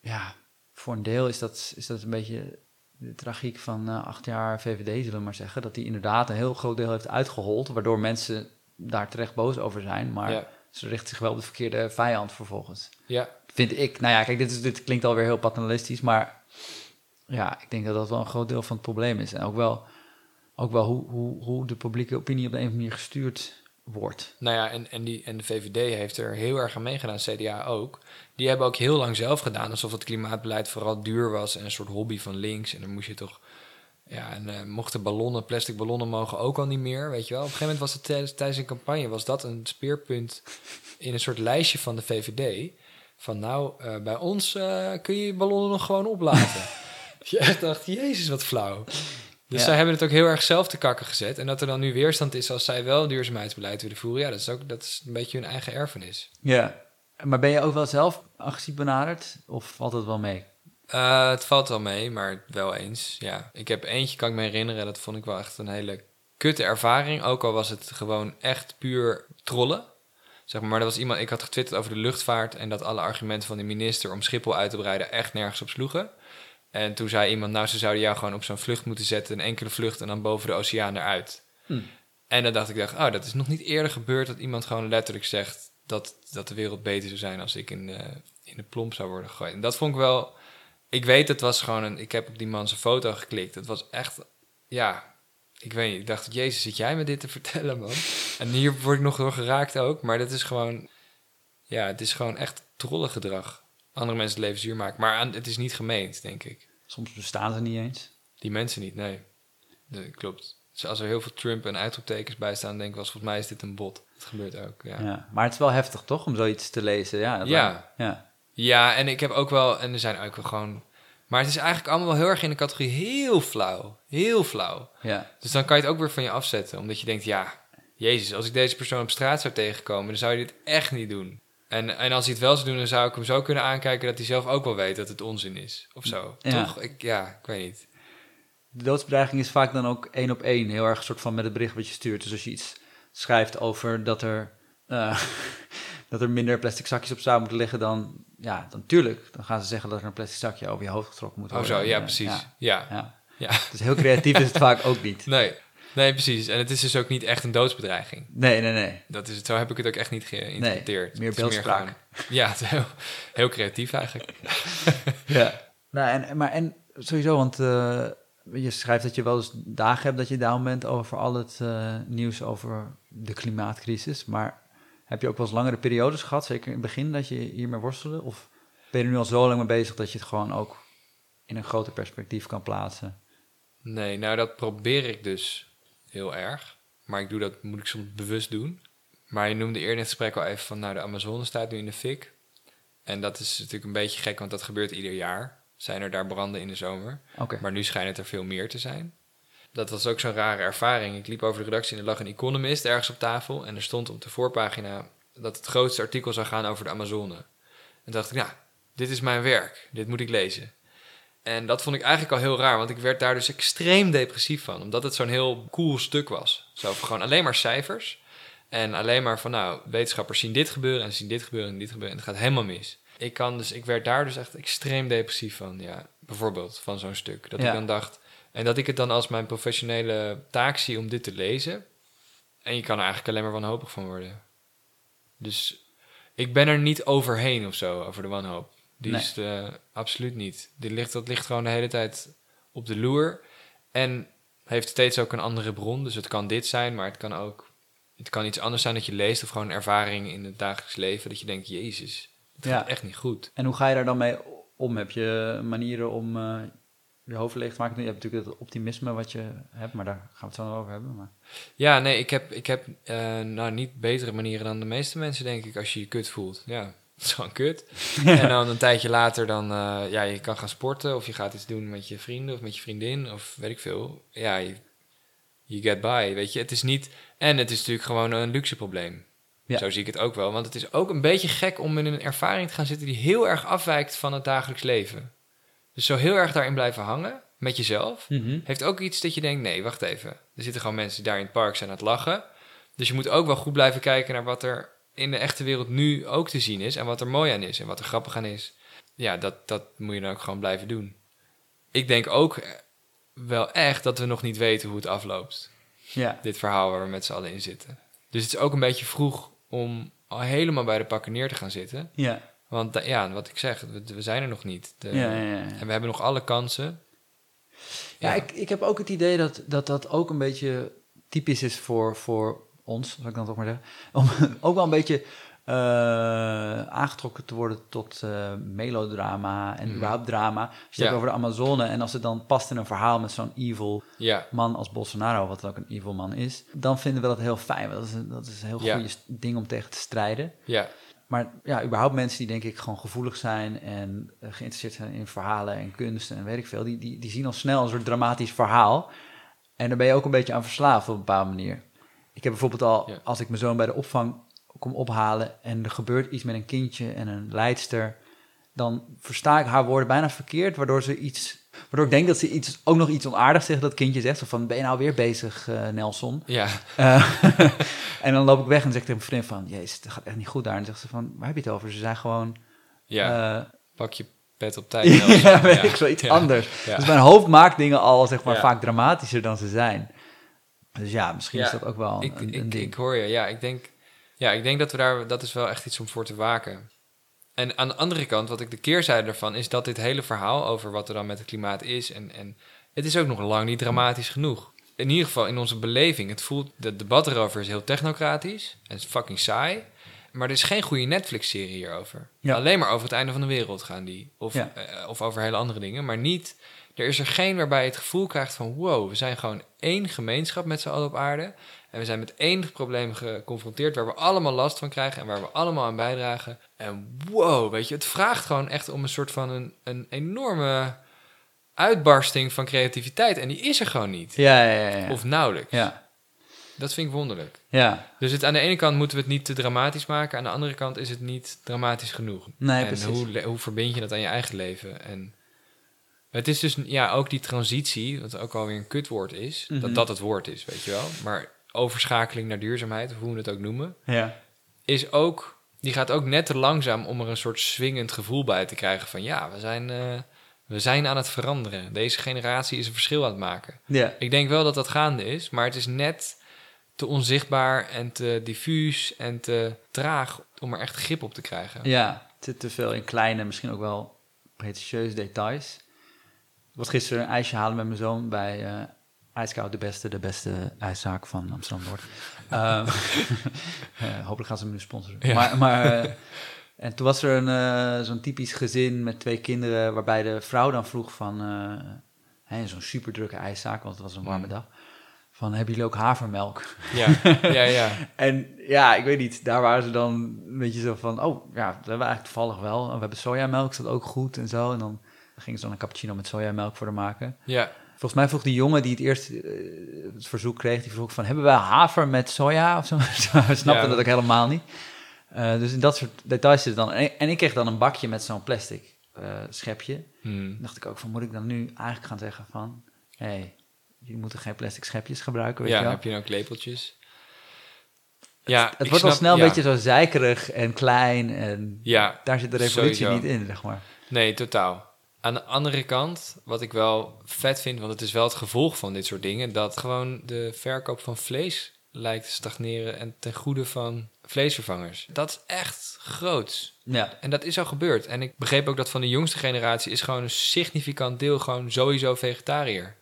ja, voor een deel is dat, is dat een beetje de tragiek van acht jaar VVD, zullen we maar zeggen. Dat die inderdaad een heel groot deel heeft uitgehold, waardoor mensen daar terecht boos over zijn. Maar Ja. ze richten zich wel op de verkeerde vijand vervolgens. Ja, Vind ik. Nou ja, kijk, dit, is, dit klinkt alweer heel paternalistisch, maar ja, ik denk dat dat wel een groot deel van het probleem is. En ook wel, ook wel hoe, hoe, hoe de publieke opinie op de een of andere manier gestuurd wordt. Nou ja, en, en, die, en de VVD heeft er heel erg aan meegedaan, CDA ook. Die hebben ook heel lang zelf gedaan alsof het klimaatbeleid vooral duur was en een soort hobby van links. En dan moest je toch, ja, en eh, mochten ballonnen, plastic ballonnen mogen ook al niet meer, weet je wel. Op een gegeven moment was het tijdens, tijdens een campagne, was dat een speerpunt in een soort lijstje van de VVD. Van nou, eh, bij ons eh, kun je ballonnen nog gewoon oplaten. Dat je echt dacht, jezus, wat flauw. Dus Ja. zij hebben het ook heel erg zelf te kakken gezet. En dat er dan nu weerstand is als zij wel duurzaamheidsbeleid willen voeren. Ja, dat is ook dat is een beetje hun eigen erfenis. Ja. Maar ben je ook wel zelf agressief benaderd? Of valt het wel mee? Eh, het valt wel mee, maar wel eens. Ja, ik heb eentje, kan ik me herinneren. Dat vond ik wel echt een hele kutte ervaring. Ook al was het gewoon echt puur trollen. Zeg maar, maar er was iemand, ik had getwitterd over de luchtvaart. En dat alle argumenten van de minister om Schiphol uit te breiden echt nergens op sloegen. En toen zei iemand, nou, ze zouden jou gewoon op zo'n vlucht moeten zetten. Een enkele vlucht en dan boven de oceaan eruit. Hm. En dan dacht ik, dacht, oh, dat is nog niet eerder gebeurd dat iemand gewoon letterlijk zegt dat, dat de wereld beter zou zijn als ik in de, in de plomp zou worden gegooid. En dat vond ik wel. Ik weet, het was gewoon een. Ik heb op die man zijn foto geklikt. Het was echt. Ja, ik weet niet. Ik dacht, Jezus, zit jij me dit te vertellen, man? En hier word ik nog door geraakt ook. Maar dat is gewoon. Ja, het is gewoon echt trollengedrag. Andere mensen het leven zuur maken. Maar aan, het is niet gemeend, denk ik. Soms bestaan ze niet eens. Die mensen niet, nee. nee klopt. Dus als er heel veel Trump en uitroeptekens bij staan, denk ik wel, volgens mij is dit een bot. Dat gebeurt ook, ja. Ja. Maar het is wel heftig, toch? Om zoiets te lezen. Ja. dat Ja. ja. Ja, en ik heb ook wel, en er zijn ook wel gewoon. Maar het is eigenlijk allemaal wel heel erg in de categorie heel flauw. Heel flauw. Ja. Dus dan kan je het ook weer van je afzetten. Omdat je denkt, ja, Jezus, als ik deze persoon op straat zou tegenkomen, dan zou je dit echt niet doen. En, en als hij het wel zou doen, dan zou ik hem zo kunnen aankijken dat hij zelf ook wel weet dat het onzin is. Of zo. Ja. Toch? Ik, ja, ik weet niet. De doodsbedreiging is vaak dan ook één op één. Heel erg een soort van met het bericht wat je stuurt. Dus als je iets schrijft over dat er, eh, dat er minder plastic zakjes op straat moeten liggen, dan, ja, dan tuurlijk. Dan gaan ze zeggen dat er een plastic zakje over je hoofd getrokken moet Oh worden. zo, ja, precies. Ja, Ja, ja. ja. Dus heel creatief is het vaak ook niet. Nee. nee, precies. En het is dus ook niet echt een doodsbedreiging. Nee, nee, nee. Dat is het, zo heb ik het ook echt niet geïnterpreteerd. meer beeldspraak. gewoon- ja, het is heel, heel creatief eigenlijk. Ja. Nou, en, maar en sowieso, want eh, je schrijft dat je wel eens dagen hebt dat je down bent over al het eh, nieuws over de klimaatcrisis. Maar heb je ook wel eens langere periodes gehad, zeker in het begin, dat je hiermee worstelde? Of ben je er nu al zo lang mee bezig dat je het gewoon ook in een groter perspectief kan plaatsen? Nee, nou dat probeer ik dus heel erg. Maar ik doe dat, moet ik soms bewust doen. Maar je noemde eerder in het gesprek al even van, nou de Amazone staat nu in de fik. En dat is natuurlijk een beetje gek, want dat gebeurt ieder jaar. Zijn er daar branden in de zomer. Maar nu schijnt het er veel meer te zijn. Dat was ook zo'n rare ervaring. Ik liep over de redactie en er lag een Economist ergens op tafel. En er stond op de voorpagina dat het grootste artikel zou gaan over de Amazone. En toen dacht ik, nou, dit is mijn werk. Dit moet ik lezen. En dat vond ik eigenlijk al heel raar, want ik werd daar dus extreem depressief van. Omdat het zo'n heel cool stuk was. Zo gewoon alleen maar cijfers. En alleen maar van, nou, wetenschappers zien dit gebeuren en zien dit gebeuren en dit gebeuren. En het gaat helemaal mis. Ik, kan dus, ik werd daar dus echt extreem depressief van. Ja, bijvoorbeeld van zo'n stuk. Dat Ja. ik dan dacht... En dat ik het dan als mijn professionele taak zie om dit te lezen. En je kan er eigenlijk alleen maar wanhopig van worden. Dus ik ben er niet overheen of zo, over de wanhoop. Die Nee. is absoluut niet. Die ligt, dat ligt gewoon de hele tijd op de loer. En heeft steeds ook een andere bron. Dus het kan dit zijn, maar het kan ook... Het kan iets anders zijn dat je leest of gewoon een ervaring in het dagelijks leven. Dat je denkt, jezus, het Ja. gaat echt niet goed. En hoe ga je daar dan mee om? Heb je manieren om eh, je hoofd leeg te maken? Je hebt natuurlijk het optimisme wat je hebt, maar daar gaan we het zo nog over hebben. Maar... Ja, nee, ik heb, ik heb eh, nou niet betere manieren dan de meeste mensen, denk ik, als je je kut voelt. Ja, het is gewoon kut. En dan een tijdje later dan, eh, ja, je kan gaan sporten of je gaat iets doen met je vrienden of met je vriendin of weet ik veel. Ja, je, you get by, weet je. Het is niet, en het is natuurlijk gewoon een luxe probleem. Ja. Zo zie ik het ook wel. Want het is ook een beetje gek om in een ervaring te gaan zitten die heel erg afwijkt van het dagelijks leven. Dus zo heel erg daarin blijven hangen met jezelf heeft ook iets dat je denkt, nee, wacht even. Er zitten gewoon mensen die daar in het park zijn aan het lachen. Dus je moet ook wel goed blijven kijken naar wat er in de echte wereld nu ook te zien is. En wat er mooi aan is en wat er grappig aan is. Ja, dat, dat moet je dan ook gewoon blijven doen. Ik denk ook eh, wel echt dat we nog niet weten hoe het afloopt. Ja, Dit verhaal waar we met z'n allen in zitten. Dus het is ook een beetje vroeg om al helemaal bij de pakken neer te gaan zitten. ja, Want da- ja, wat ik zeg, we, we zijn er nog niet. De- ja, ja, ja. En we hebben nog alle kansen. Ja, ik, ik heb ook het idee dat, dat dat ook een beetje typisch is voor, voor ons, zal ik dan toch maar zeggen. Om ook wel een beetje eh, aangetrokken te worden tot eh, melodrama en Mhm. überhaupt drama. Als je het over de Amazone en als het dan past in een verhaal met zo'n evil man als Bolsonaro, wat ook een evil man is, dan vinden we dat heel fijn. Dat is een, dat is een heel Ja. goede ding om tegen te strijden. ja, Maar ja, überhaupt mensen die denk ik gewoon gevoelig zijn en eh, geïnteresseerd zijn in verhalen en kunst en weet ik veel, die, die, die zien al snel een soort dramatisch verhaal. En daar ben je ook een beetje aan verslaafd op een bepaalde manier. Ik heb bijvoorbeeld al, Ja. als ik mijn zoon bij de opvang kom ophalen en er gebeurt iets met een kindje en een leidster, dan versta ik haar woorden bijna verkeerd, waardoor ze iets, waardoor ik denk dat ze iets, ook nog iets onaardigs tegen dat kindje zegt. Zo van, ben je nou weer bezig, eh, Nelson? ja. Eh, en dan loop ik weg en zeg ik tegen mijn vriend van... Jezus, het gaat echt niet goed daar. En dan zegt ze van, waar heb je het over? Ze zijn gewoon... Ja, eh, pak je pet op tijd. ja, weet ik wel, iets Ja. anders. Ja. Dus mijn hoofd maakt dingen al zeg maar, vaak dramatischer dan ze zijn. Dus ja, misschien is dat ook wel ik, een, een ik, ding. ik hoor je, ja. Ik denk, ja, ik denk dat we daar, dat is wel echt iets om voor te waken. En aan de andere kant, wat ik de keerzijde ervan, is dat dit hele verhaal over wat er dan met het klimaat is, en, en het is ook nog lang niet dramatisch genoeg. In ieder geval in onze beleving. Het voelt, het debat erover is heel technocratisch en het is fucking saai. Maar er is geen goede Netflix-serie hierover. Ja. Alleen maar over het einde van de wereld gaan die. Of, Ja. eh, of over hele andere dingen. Maar niet, er is er geen waarbij je het gevoel krijgt van... wow, we zijn gewoon één gemeenschap met z'n allen op aarde. En we zijn met één probleem geconfronteerd... waar we allemaal last van krijgen en waar we allemaal aan bijdragen. En wow, weet je, het vraagt gewoon echt om een soort van een, een enorme uitbarsting van creativiteit. En die is er gewoon niet. Ja, ja, ja. ja. Of nauwelijks. ja. Dat vind ik wonderlijk. ja. Dus het, aan de ene kant moeten we het niet te dramatisch maken. Aan de andere kant is het niet dramatisch genoeg. Nee, en precies. hoe, hoe verbind je dat aan je eigen leven? En het is dus ja, ook die transitie, wat ook alweer een kutwoord is, Mhm. dat dat het woord is, weet je wel. Maar overschakeling naar duurzaamheid, of hoe we het ook noemen, ja. is ook, die gaat ook net te langzaam om er een soort swingend gevoel bij te krijgen van ja, we zijn, eh, we zijn aan het veranderen. Deze generatie is een verschil aan het maken. ja. Ik denk wel dat dat gaande is, maar het is net te onzichtbaar en te diffuus en te traag om er echt grip op te krijgen. Ja, het zit te veel in kleine, misschien ook wel pretentieuze details. was gisteren een ijsje halen met mijn zoon bij uh, IJskoud, de beste, de beste ijszaak van Amsterdam-Noord. uh, hopelijk gaan ze me nu sponsoren. Maar, maar en toen was er een, zo'n typisch gezin met twee kinderen, waarbij de vrouw dan vroeg van, zo'n super drukke ijszaak, want het was een warme mm. dag van hebben jullie ook havermelk? Ja, ja, ja. en ja, ik weet niet, daar waren ze dan een beetje zo van, oh ja, dat hebben we eigenlijk toevallig wel. We hebben sojamelk, is dat ook goed en zo. En dan gingen ze dan een cappuccino met sojamelk voor de maken. Ja. Volgens mij vroeg die jongen die het eerst uh, het verzoek kreeg, die vroeg van, hebben we haver met soja of zo? we snapten dat ook helemaal niet. Uh, dus in dat soort details zit dan. En, ik kreeg dan een bakje met zo'n plastic uh, schepje. Hmm. dacht ik ook van, moet ik dan nu eigenlijk gaan zeggen van, hé, hey, je moet geen plastic schepjes gebruiken, weet ja, je wel. heb je ook lepeltjes. Ja, het, wordt al snel een beetje zo zeikerig en klein en ja, daar zit de revolutie niet in, zeg maar. Nee, totaal. Aan de andere kant, wat ik wel vet vind, want het is wel het gevolg van dit soort dingen, dat gewoon de verkoop van vlees lijkt te stagneren en ten goede van vleesvervangers. Dat is echt groot. Ja. En dat is al gebeurd. En ik begreep ook dat van de jongste generatie is gewoon een significant deel gewoon sowieso vegetariër.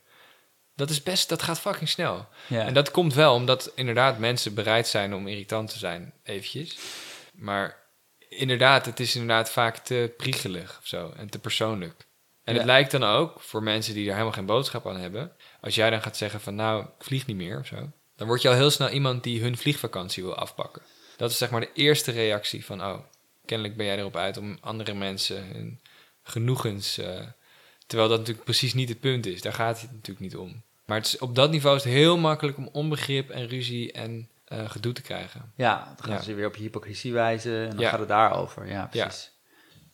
Dat is best, dat gaat fucking snel. Ja. En dat komt wel omdat inderdaad mensen bereid zijn om irritant te zijn, eventjes. Maar inderdaad, het is inderdaad vaak te priegelig of zo en te persoonlijk. En het lijkt dan ook voor mensen die er helemaal geen boodschap aan hebben. Als jij dan gaat zeggen van nou, ik vlieg niet meer of zo. Dan word je al heel snel iemand die hun vliegvakantie wil afpakken. Dat is zeg maar de eerste reactie van oh, kennelijk ben jij erop uit om andere mensen hun genoegens... Uh, terwijl dat natuurlijk precies niet het punt is. Daar gaat het natuurlijk niet om. Maar het is, op dat niveau is het heel makkelijk om onbegrip en ruzie en uh, gedoe te krijgen. Ja, dan gaan ze weer op hypocrisie wijzen en dan gaat het daarover. Ja, precies.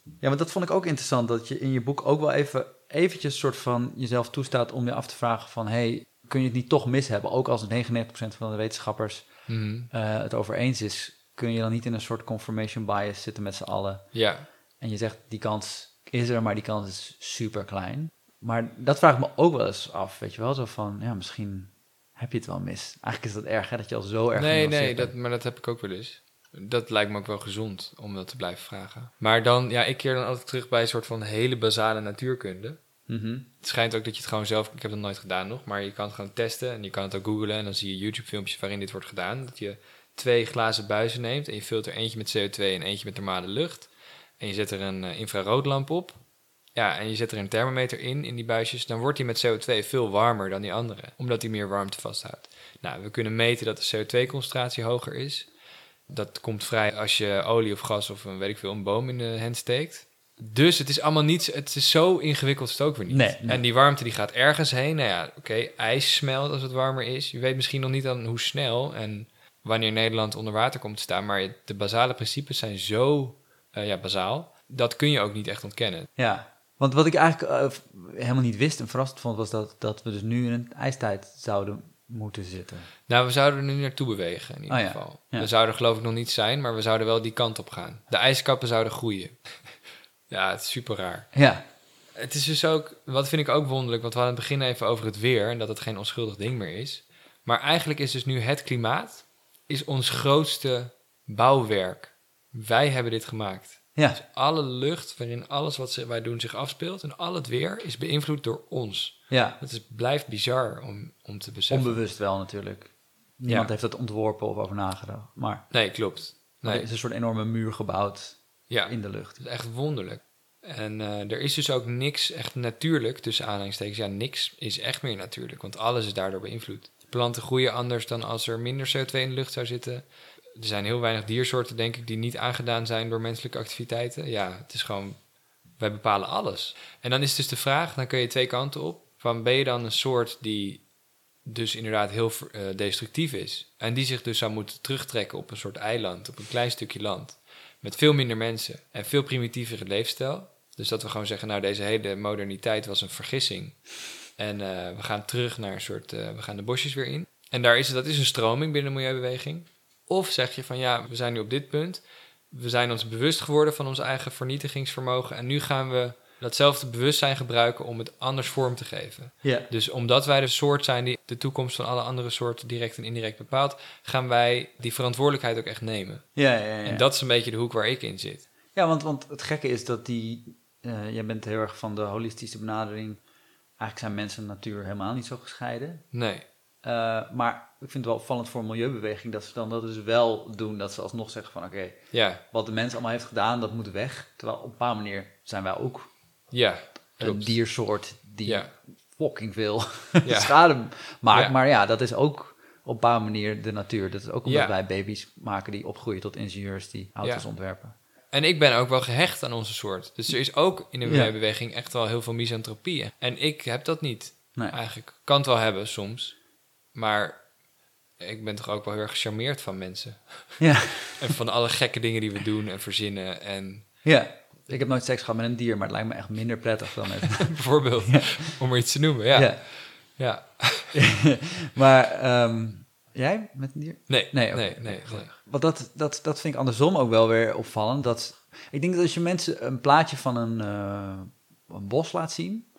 Ja. want dat vond ik ook interessant, dat je in je boek ook wel even eventjes soort van jezelf toestaat om je af te vragen van... hey, kun je het niet toch mis hebben? Ook als 99% van de wetenschappers mhm. eh, het over eens is... kun je dan niet in een soort confirmation bias zitten met z'n allen? Ja. En je zegt, die kans is er, maar die kans is super klein. Maar dat vraag ik me ook wel eens af, weet je wel? Zo van, ja, misschien heb je het wel mis. Eigenlijk is dat erg, hè? Dat je al zo erg Nee, nee, dat, maar dat heb ik ook wel eens. Dat lijkt me ook wel gezond om dat te blijven vragen. Maar dan, ja, ik keer dan altijd terug bij een soort van hele basale natuurkunde. Mhm. Het schijnt ook dat je het gewoon zelf, ik heb dat nooit gedaan nog, maar je kan het gewoon testen en je kan het ook googlen en dan zie je YouTube-filmpjes waarin dit wordt gedaan. Dat je twee glazen buizen neemt en je vult er eentje met CO2 en eentje met normale lucht. En je zet er een uh, infraroodlamp op ja, en je zet er een thermometer in, in die buisjes, dan wordt die met CO2 veel warmer dan die andere, omdat die meer warmte vasthoudt. Nou, we kunnen meten dat de CO2-concentratie hoger is. Dat komt vrij als je olie of gas of een, weet ik veel, een boom in de hand steekt. Dus het is allemaal niet, het is zo ingewikkeld is het ook weer niet. Nee, En die warmte die gaat ergens heen. Nou ja, oké, ijs smelt als het warmer is. Je weet misschien nog niet dan hoe snel en wanneer Nederland onder water komt te staan. Maar de basale principes zijn zo uh, ja, bazaal. Dat kun je ook niet echt ontkennen. Ja, want wat ik eigenlijk uh, helemaal niet wist en verrast vond, was dat, dat we dus nu in een ijstijd zouden moeten zitten. Nou, we zouden er nu naartoe bewegen in ieder oh, geval. We zouden geloof ik nog niet zijn, maar we zouden wel die kant op gaan. De ijskappen zouden groeien. ja, het is super raar. Ja. Het is dus ook, wat vind ik ook wonderlijk, want we hadden het begin even over het weer en dat het geen onschuldig ding meer is. Maar eigenlijk is dus nu het klimaat is ons grootste bouwwerk. Wij hebben dit gemaakt. Ja. Dus alle lucht waarin alles wat wij doen zich afspeelt en al het weer is beïnvloed door ons. Ja. Het is, blijft bizar om, om te beseffen. Onbewust wel natuurlijk. Niemand heeft dat ontworpen of over nagedacht. Maar nee, klopt. Nee. Er is een soort enorme muur gebouwd ja. in de lucht. Dat is echt wonderlijk. En uh, er is dus ook niks echt natuurlijk, tussen aanhalingstekens. Ja, niks is echt meer natuurlijk, want alles is daardoor beïnvloed. Planten groeien anders dan als er minder CO2 in de lucht zou zitten er zijn heel weinig diersoorten, denk ik, die niet aangedaan zijn door menselijke activiteiten. Ja, het is gewoon, wij bepalen alles. En dan is dus de vraag, dan kun je twee kanten op. Van ben je dan een soort die dus inderdaad heel uh, destructief is. En die zich dus zou moeten terugtrekken op een soort eiland, op een klein stukje land. Met veel minder mensen en veel primitievere leefstijl. Dus dat we gewoon zeggen, nou deze hele moderniteit was een vergissing. En uh, we gaan terug naar een soort, uh, we gaan de bosjes weer in. En daar is, dat is een stroming binnen de milieubeweging. Of zeg je van ja, we zijn nu op dit punt. We zijn ons bewust geworden van ons eigen vernietigingsvermogen. En nu gaan we datzelfde bewustzijn gebruiken om het anders vorm te geven. Ja. Dus omdat wij de soort zijn die de toekomst van alle andere soorten direct en indirect bepaalt, gaan wij die verantwoordelijkheid ook echt nemen. Ja, ja, ja. En dat is een beetje de hoek waar ik in zit. Ja, want, want het gekke is dat die. Uh, jij bent heel erg van de holistische benadering eigenlijk zijn mensen en natuur helemaal niet zo gescheiden. Nee. Uh, maar ik vind het wel opvallend voor een milieubeweging dat ze dan dat dus wel doen. Dat ze alsnog zeggen van oké, ja. wat de mens allemaal heeft gedaan, dat moet weg. Terwijl op een bepaalde manier zijn wij ook ja, een diersoort die ja. fucking veel Ja. schade maakt. Maar ja, dat is ook op een bepaalde manier de natuur. Dat is ook omdat wij baby's maken die opgroeien tot ingenieurs die auto's ontwerpen. En ik ben ook wel gehecht aan onze soort. Dus er is ook in de milieubeweging echt wel heel veel misantropie. En ik heb dat niet. Nee. Eigenlijk kan het wel hebben soms. Maar ik ben toch ook wel heel erg gecharmeerd van mensen. Ja. En van alle gekke dingen die we doen en verzinnen. En ja. Ik heb nooit seks gehad met een dier, maar het lijkt me echt minder prettig dan met... bijvoorbeeld, om er iets te noemen. Ja. Ja. ja. maar ehm, jij met een dier? Nee, Nee, nee, nee. nee, Want dat, dat, dat vind ik andersom ook wel weer opvallend. Dat, ik denk dat als je mensen een plaatje van een, eh, een bos laat zien...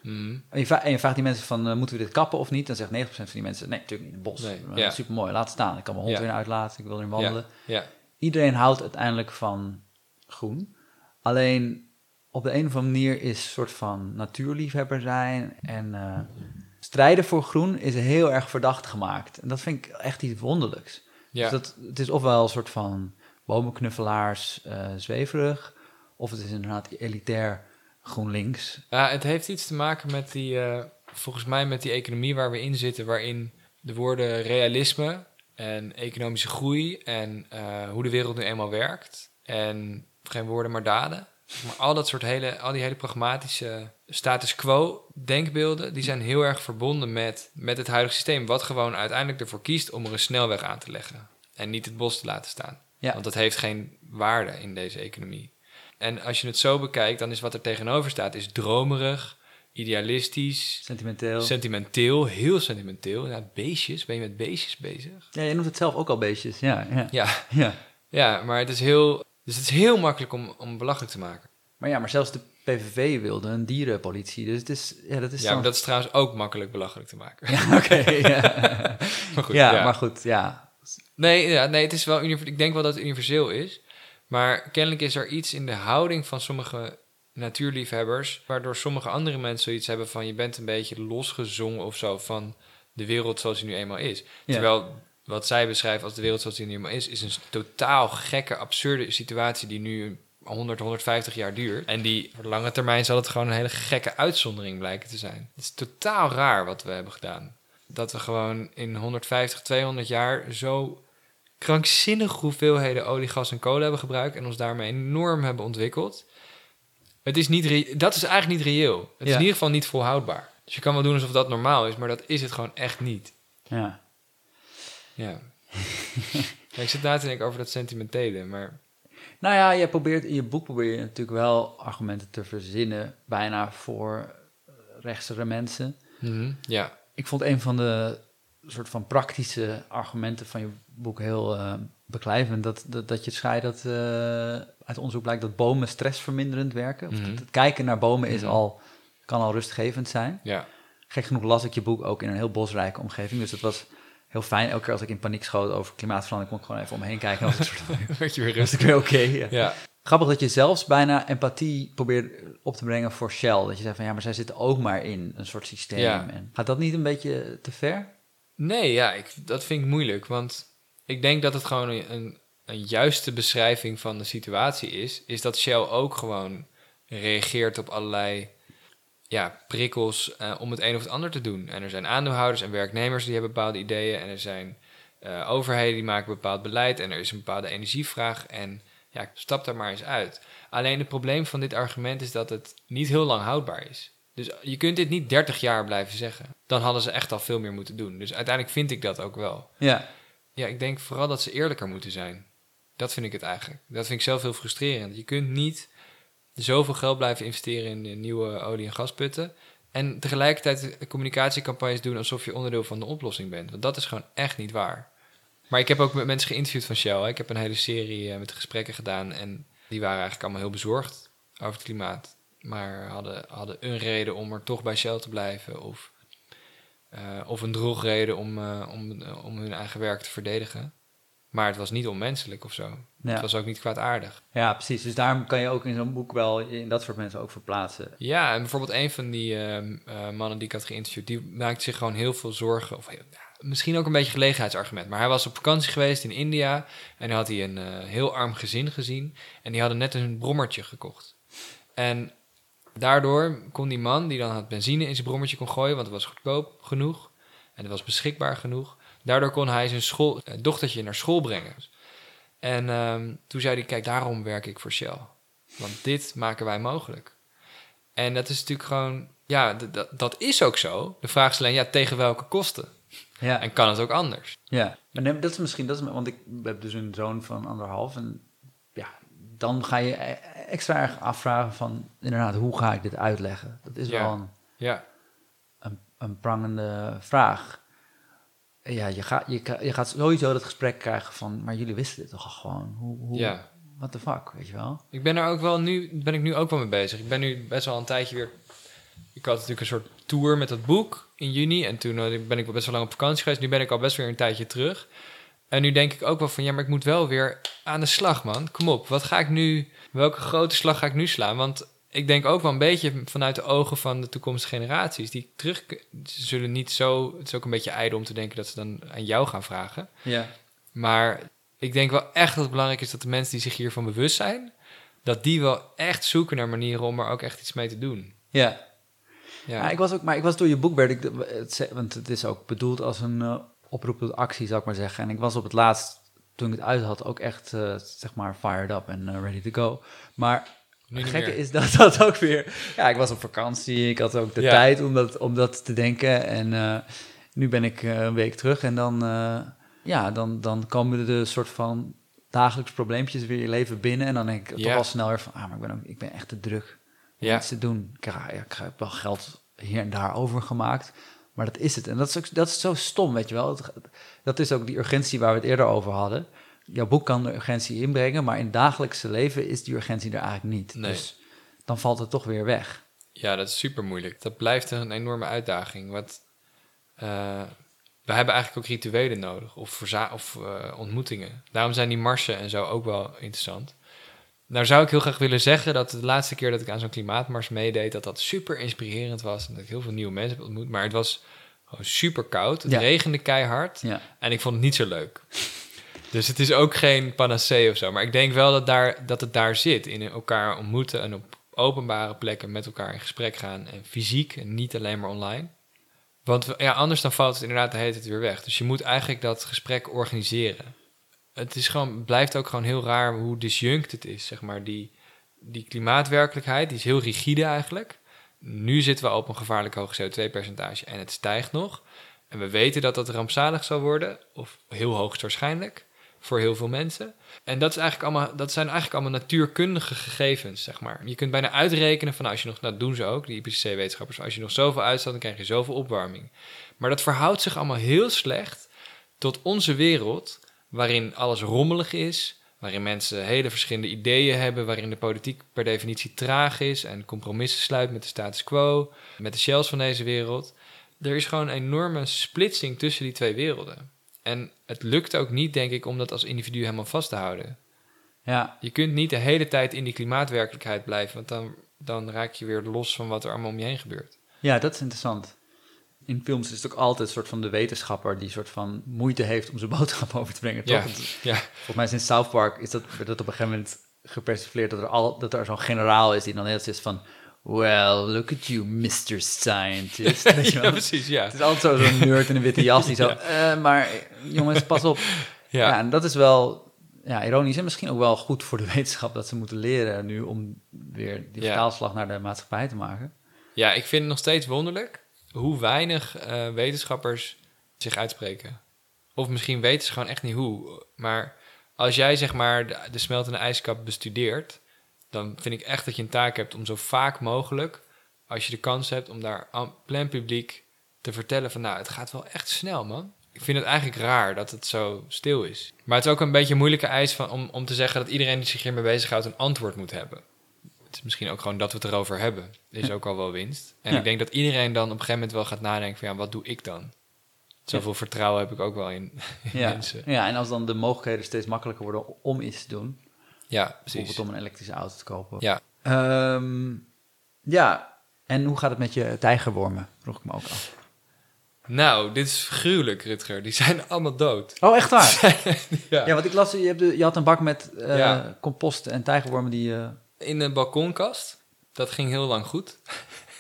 En je, vra- en je vraagt die mensen van, eh, moeten we dit kappen of niet? Dan zegt 90% van die mensen, nee, natuurlijk niet, een bos. Nee, ja. Super mooi, laat staan. Ik kan mijn hond Ja. weer uitlaten, ik wil erin wandelen. Ja, Iedereen houdt uiteindelijk van groen. Alleen op de een of andere manier is een soort van natuurliefhebber zijn en eh, strijden voor groen is heel erg verdacht gemaakt. En dat vind ik echt iets wonderlijks. Dus dat, het is ofwel een soort van bomenknuffelaars, eh, zweverig, of het is inderdaad elitair GroenLinks. Ja, het heeft iets te maken met die, eh, volgens mij met die economie waar we in zitten, waarin de woorden realisme en economische groei en eh, hoe de wereld nu eenmaal werkt en geen woorden maar daden. Maar al dat soort hele, al die hele pragmatische status quo denkbeelden, die zijn heel erg verbonden met, met het huidige systeem, wat gewoon uiteindelijk ervoor kiest om er een snelweg aan te leggen en niet het bos te laten staan. Ja. Want dat heeft geen waarde in deze economie. En als je het zo bekijkt, dan is wat er tegenover staat, is dromerig, idealistisch, Sentimenteel. sentimenteel, heel sentimenteel. Ja, beestjes, ben je met beestjes bezig? ja, je noemt het zelf ook al beestjes. Ja, ja. Ja, ja. ja maar het is heel, dus het is heel makkelijk om, om belachelijk te maken. Maar ja, maar zelfs de PVV wilde een dierenpolitie. Dus het is, ja, dat is Ja, dan- maar dat is trouwens ook makkelijk belachelijk te maken. Ja, oké. ja. Maar goed, ja, ja. maar goed, ja. Nee, ja, nee, het is wel ik denk wel dat het universeel is. Maar kennelijk is er iets in de houding van sommige natuurliefhebbers... waardoor sommige andere mensen zoiets hebben van... je bent een beetje losgezongen of zo van de wereld zoals die nu eenmaal is. Ja. Terwijl wat zij beschrijven als de wereld zoals die nu eenmaal is... is een totaal gekke, absurde situatie die nu 100, 150 jaar duurt. En die voor lange termijn zal het gewoon een hele gekke uitzondering blijken te zijn. Het is totaal raar wat we hebben gedaan. Dat we gewoon in 150, 200 jaar zo krankzinnige hoeveelheden olie, gas en kolen hebben gebruikt en ons daarmee enorm hebben ontwikkeld. Het is niet dat is eigenlijk niet reëel. Het is in ieder geval niet volhoudbaar. Dus je kan wel doen alsof dat normaal is, maar dat is het gewoon echt niet. ja. Ja. Ja, ik zit na te denken over dat sentimentele, maar Nou ja, je probeert, in je boek probeer je natuurlijk wel argumenten te verzinnen, bijna voor eh, rechtsere mensen. mhm, ja, Ik vond een van de soort van praktische argumenten van je boek heel eh, beklijvend. Dat, dat, dat je scheidt dat eh, uit onderzoek blijkt dat bomen stressverminderend werken. Of Mhm. dat het kijken naar bomen is Mhm. al, kan al rustgevend zijn. ja, Gek genoeg las ik je boek ook in een heel bosrijke omgeving. Dus het was heel fijn. Elke keer als ik in paniek schoot over klimaatverandering, kon ik gewoon even om me heen kijken. En was ik soort je weer rustig. weer oké. ja. Ja, Grappig dat je zelfs bijna empathie probeert op te brengen voor Shell. Dat je zegt van ja, maar zij zitten ook maar in een soort systeem. Ja. En gaat dat niet een beetje te ver? Nee, ja, ik, dat vind ik moeilijk. Want ik denk dat het gewoon een, een, juiste beschrijving van de situatie is. Is dat Shell ook gewoon reageert op allerlei ja, prikkels eh, om het een of het ander te doen. En er zijn aandeelhouders en werknemers die hebben bepaalde ideeën. En er zijn eh, overheden die maken bepaald beleid. En er is een bepaalde energievraag. En ja, stap daar maar eens uit. Alleen het probleem van dit argument is dat het niet heel lang houdbaar is. Dus je kunt dit niet 30 jaar blijven zeggen. Dan hadden ze echt al veel meer moeten doen. Dus uiteindelijk vind ik dat ook wel. Ja. Ja, ik denk vooral dat ze eerlijker moeten zijn. Dat vind ik het eigenlijk. Dat vind ik zelf heel frustrerend. Je kunt niet zoveel geld blijven investeren in eh, nieuwe olie- en gasputten. En tegelijkertijd communicatiecampagnes doen alsof je onderdeel van de oplossing bent. Want dat is gewoon echt niet waar. Maar ik heb ook met mensen geïnterviewd van Shell. hè. Ik heb een hele serie eh, met gesprekken gedaan. En die waren eigenlijk allemaal heel bezorgd over het klimaat. Maar hadden, hadden een reden om er toch bij Shell te blijven. Of, of een drogreden om, eh, om, eh, om hun eigen werk te verdedigen. Maar het was niet onmenselijk of zo. Ja. Het was ook niet kwaadaardig. Ja, precies. Dus daarom kan je ook in zo'n boek wel in dat soort mensen ook verplaatsen. Ja, en bijvoorbeeld een van die ehm, eh, mannen die ik had geïnterviewd, die maakte zich gewoon heel veel zorgen. Of misschien ook een beetje gelegenheidsargument. Maar hij was op vakantie geweest in India en dan had hij een eh, heel arm gezin gezien. En die hadden net een brommertje gekocht. En daardoor kon die man, die dan het benzine in zijn brommertje kon gooien, want het was goedkoop genoeg en het was beschikbaar genoeg. Daardoor kon hij zijn school, eh, dochtertje naar school brengen. En ehm, toen zei hij, kijk, daarom werk ik voor Shell. Want dit maken wij mogelijk. En dat is natuurlijk gewoon, ja, dat is ook zo. De vraag is alleen, ja, tegen welke kosten? Ja, En kan het ook anders? ja. Maar nee, dat is misschien, dat is, want ik heb dus een zoon van anderhalf en ja, dan ga je e- extra erg afvragen van, inderdaad, hoe ga ik dit uitleggen? Dat is Ja. wel een, Ja, een, een prangende vraag. Ja, je, gaat je, je gaat sowieso dat gesprek krijgen van, maar jullie wisten dit toch al gewoon? Hoe, hoe, ja. What the fuck, weet je wel? Ik ben er ook wel nu, ben ik nu ook wel mee bezig. Ik ben nu best wel een tijdje weer. Ik had natuurlijk een soort tour met dat boek in juni. En toen eh, ben ik best wel lang op vakantie geweest. Nu ben ik al best weer een tijdje terug. En nu denk ik ook wel van ja, maar ik moet wel weer aan de slag, man. Kom op, wat ga ik nu. Welke grote slag ga ik nu slaan? Want ik denk ook wel een beetje vanuit de ogen van de toekomstige generaties. Die terug zullen niet zo. Het is ook een beetje ijdel om te denken dat ze dan aan jou gaan vragen. Ja. Maar ik denk wel echt dat het belangrijk is dat de mensen die zich hiervan bewust zijn, dat die wel echt zoeken naar manieren om er ook echt iets mee te doen. Ja. Ja, Ja, ik was ook, maar ik was door je boek, werd ik, het, want het is ook bedoeld als een eh, oproep tot actie, zou ik maar zeggen. En ik was op het laatst, toen ik het uit had, ook echt, eh, zeg maar, fired up en eh, ready to go. Maar het gekke meer. is dat dat ook weer, ja, ik was op vakantie, ik had ook de Ja. tijd om dat, om dat te denken. En eh, nu ben ik een week terug en dan, ja, dan, dan komen de soort van dagelijks probleempjes weer je leven binnen. En dan denk ik Ja. toch wel sneller van, ah, maar ik ben, ook, ik ben echt te druk om Ja. iets te doen. Ik, ja, ik heb wel geld hier en daar overgemaakt, maar dat is het. En dat is, ook, dat is zo stom, weet je wel. Dat, dat is ook die urgentie waar we het eerder over hadden. Jouw boek kan de urgentie inbrengen, maar in het dagelijkse leven is die urgentie er eigenlijk niet. Nee. Dus dan valt het toch weer weg. ja, dat is super moeilijk. Dat blijft een enorme uitdaging. Want eh, we hebben eigenlijk ook rituelen nodig of, of eh, ontmoetingen. Daarom zijn die marsen en zo ook wel interessant. Nou zou ik heel graag willen zeggen dat de laatste keer dat ik aan zo'n klimaatmars meedeed, dat dat super inspirerend was en dat ik heel veel nieuwe mensen heb ontmoet. Maar het was gewoon super koud. Het Ja. regende keihard. Ja, En ik vond het niet zo leuk. Dus het is ook geen panacee of zo. Maar ik denk wel dat, daar, dat het daar zit. In elkaar ontmoeten en op openbare plekken met elkaar in gesprek gaan. En fysiek en niet alleen maar online. Want ja, anders dan valt het inderdaad de hele tijd weer weg. Dus je moet eigenlijk dat gesprek organiseren. Het is gewoon, blijft ook gewoon heel raar hoe disjunct het is. Zeg maar. die, die klimaatwerkelijkheid die is heel rigide eigenlijk. Nu zitten we op een gevaarlijk hoog CO2-percentage en het stijgt nog. En we weten dat dat rampzalig zal worden, of heel hoogstwaarschijnlijk, voor heel veel mensen. En dat, is eigenlijk allemaal, dat zijn eigenlijk allemaal natuurkundige gegevens, zeg maar. Je kunt bijna uitrekenen van als je nog, dat doen ze ook, die IPCC-wetenschappers, als je nog zoveel uitstaat, dan krijg je zoveel opwarming. Maar dat verhoudt zich allemaal heel slecht tot onze wereld, waarin alles rommelig is, waarin mensen hele verschillende ideeën hebben, waarin de politiek per definitie traag is en compromissen sluit met de status quo, met de shells van deze wereld. Er is gewoon een enorme splitsing tussen die twee werelden. En het lukt ook niet, denk ik, om dat als individu helemaal vast te houden. ja, Je kunt niet de hele tijd in die klimaatwerkelijkheid blijven, want dan, dan raak je weer los van wat er allemaal om je heen gebeurt. ja, dat is interessant. In films is het ook altijd een soort van de wetenschapper die soort van moeite heeft om zijn boodschap over te brengen. Ja, Toch? Ja, Volgens mij is in South Park is dat, op een gegeven moment gepersifleerd dat er, al, dat er zo'n generaal is die dan heel is van... Well, look at you, Mr. Scientist. Ja precies, ja. Het is altijd zo- zo'n nerd in een witte jas die zo... "Eh, maar jongens, pas op. Ja. Ja, en dat is wel ja, ironisch en misschien ook wel goed voor de wetenschap... dat ze moeten leren nu om weer die vertaalslag naar de maatschappij te maken. ja, ik vind het nog steeds wonderlijk hoe weinig eh, wetenschappers zich uitspreken. Of misschien weten ze gewoon echt niet hoe. Maar als jij zeg maar de, de smeltende ijskap bestudeert, dan vind ik echt dat je een taak hebt om zo vaak mogelijk, als je de kans hebt om daar aan plein publiek te vertellen van nou, het gaat wel echt snel man. Ik vind het eigenlijk raar dat het zo stil is. Maar het is ook een beetje een moeilijke eis van, om, om te zeggen dat iedereen die zich hiermee bezighoudt een antwoord moet hebben. Het misschien ook gewoon dat we het erover hebben. Is ook al wel winst. En Ja. ik denk dat iedereen dan op een gegeven moment wel gaat nadenken van ja, wat doe ik dan? Zoveel vertrouwen heb ik ook wel in, mensen. ja, en als dan de mogelijkheden steeds makkelijker worden om iets te doen, Ja, precies. bijvoorbeeld om een elektrische auto te kopen. Ja. Ehm, ja, en hoe gaat het met je tijgerwormen? Vroeg ik me ook af. Nou, dit is gruwelijk, Rutger. Die zijn allemaal dood. Oh, echt waar? Ja. ja, want ik las, je, hebt de- je had een bak met eh, compost en tijgerwormen die... eh, In een balkonkast. Dat ging heel lang goed.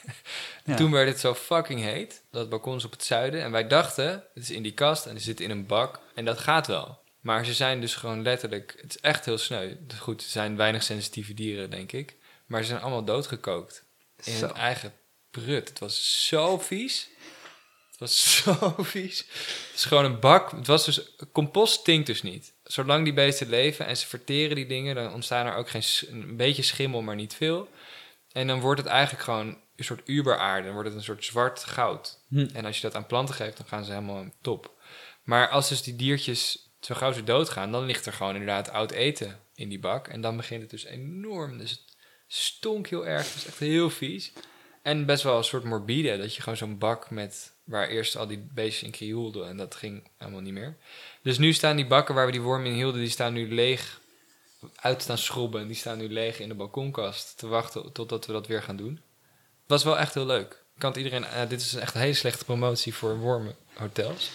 ja. Toen werd het zo fucking heet. Dat balkon is op het zuiden. En wij dachten, het is in die kast en ze zit in een bak. En dat gaat wel. Maar ze zijn dus gewoon letterlijk... Het is echt heel sneu. Dus goed, ze zijn weinig sensitieve dieren, denk ik. Maar ze zijn allemaal doodgekookt. In Zo. hun eigen prut. Het was zo vies. Het was zo vies. Het is gewoon een bak. Het was dus... Compost stinkt dus niet. Zolang die beesten leven en ze verteren die dingen... dan ontstaan er ook geen... een beetje schimmel, maar niet veel. En dan wordt het eigenlijk gewoon een soort uberaarde. Dan wordt het een soort zwart goud. Hm. En als je dat aan planten geeft, dan gaan ze helemaal top. Maar als dus die diertjes zo gauw ze doodgaan... dan ligt er gewoon inderdaad oud eten in die bak. En dan begint het dus enorm. Dus het stonk heel erg. Het is echt heel vies. En best wel een soort morbide. Dat je gewoon zo'n bak met... waar eerst al die beestjes in krioelden. En dat ging helemaal niet meer. Dus nu staan die bakken waar we die wormen in hielden... die staan nu leeg uit staan schrobben. En die staan nu leeg in de balkonkast. Te wachten totdat we dat weer gaan doen. Het was wel echt heel leuk. Kan iedereen... eh, dit is echt een hele slechte promotie voor wormenhotels.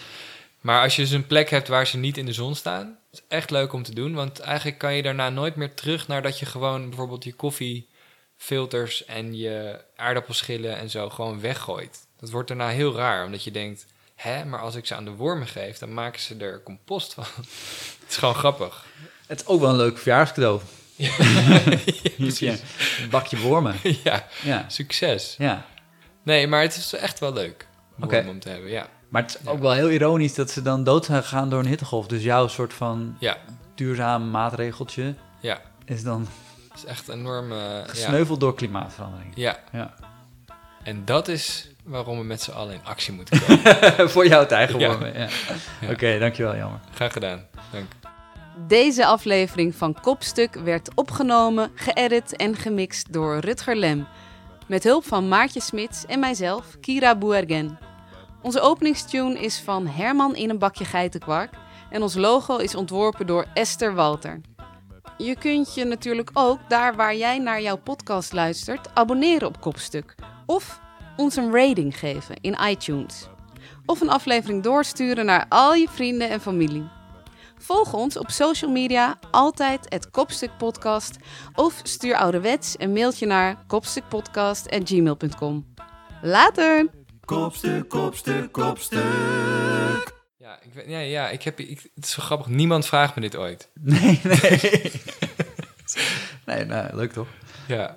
Maar als je dus een plek hebt waar ze niet in de zon staan... is echt leuk om te doen. Want eigenlijk kan je daarna nooit meer terug... naar dat je gewoon bijvoorbeeld je koffiefilters... en je aardappelschillen en zo gewoon weggooit. Dat wordt daarna heel raar, omdat je denkt... Hè, maar als ik ze aan de wormen geef, dan maken ze er compost van. Het is gewoon grappig. Het is ook wel een leuk verjaarscadeau. Ja, Ja, een bakje wormen. ja, Ja, succes. ja. Nee, maar het is echt wel leuk om te hebben. Ja, Maar het is ook wel heel ironisch dat ze dan dood zijn gegaan door een hittegolf. Dus jouw soort van ja, duurzaam maatregeltje ja. is dan Het is echt enorm. ja. gesneuveld door klimaatverandering. ja, Ja. en dat is waarom we met z'n allen in actie moeten komen. Voor jouw tijgerwormen, ja. Ja. Oké, dankjewel, jammer. Graag gedaan. Dank. Deze aflevering van Kopstuk werd opgenomen, geëdit en gemixt door Rutger Lem. Met hulp van Maartje Smits en mijzelf, Kira Boergen. Onze openingstune is van Herman in een bakje geitenkwark. En ons logo is ontworpen door Esther Walter. Je kunt je natuurlijk ook, daar waar jij naar jouw podcast luistert, abonneren op Kopstuk. Of ons een rating geven in iTunes. Of een aflevering doorsturen naar al je vrienden en familie. Volg ons op social media, altijd het Kopstuk Podcast. Of stuur ouderwets een mailtje naar kopstukpodcast.gmail.com. Later! Kopstuk, kopstuk, kopstuk. Ja, ik, weet- ja, ja ik heb, ik, het is zo grappig. Niemand vraagt me dit ooit. Nee, nee. nee, nou, leuk toch? Ja.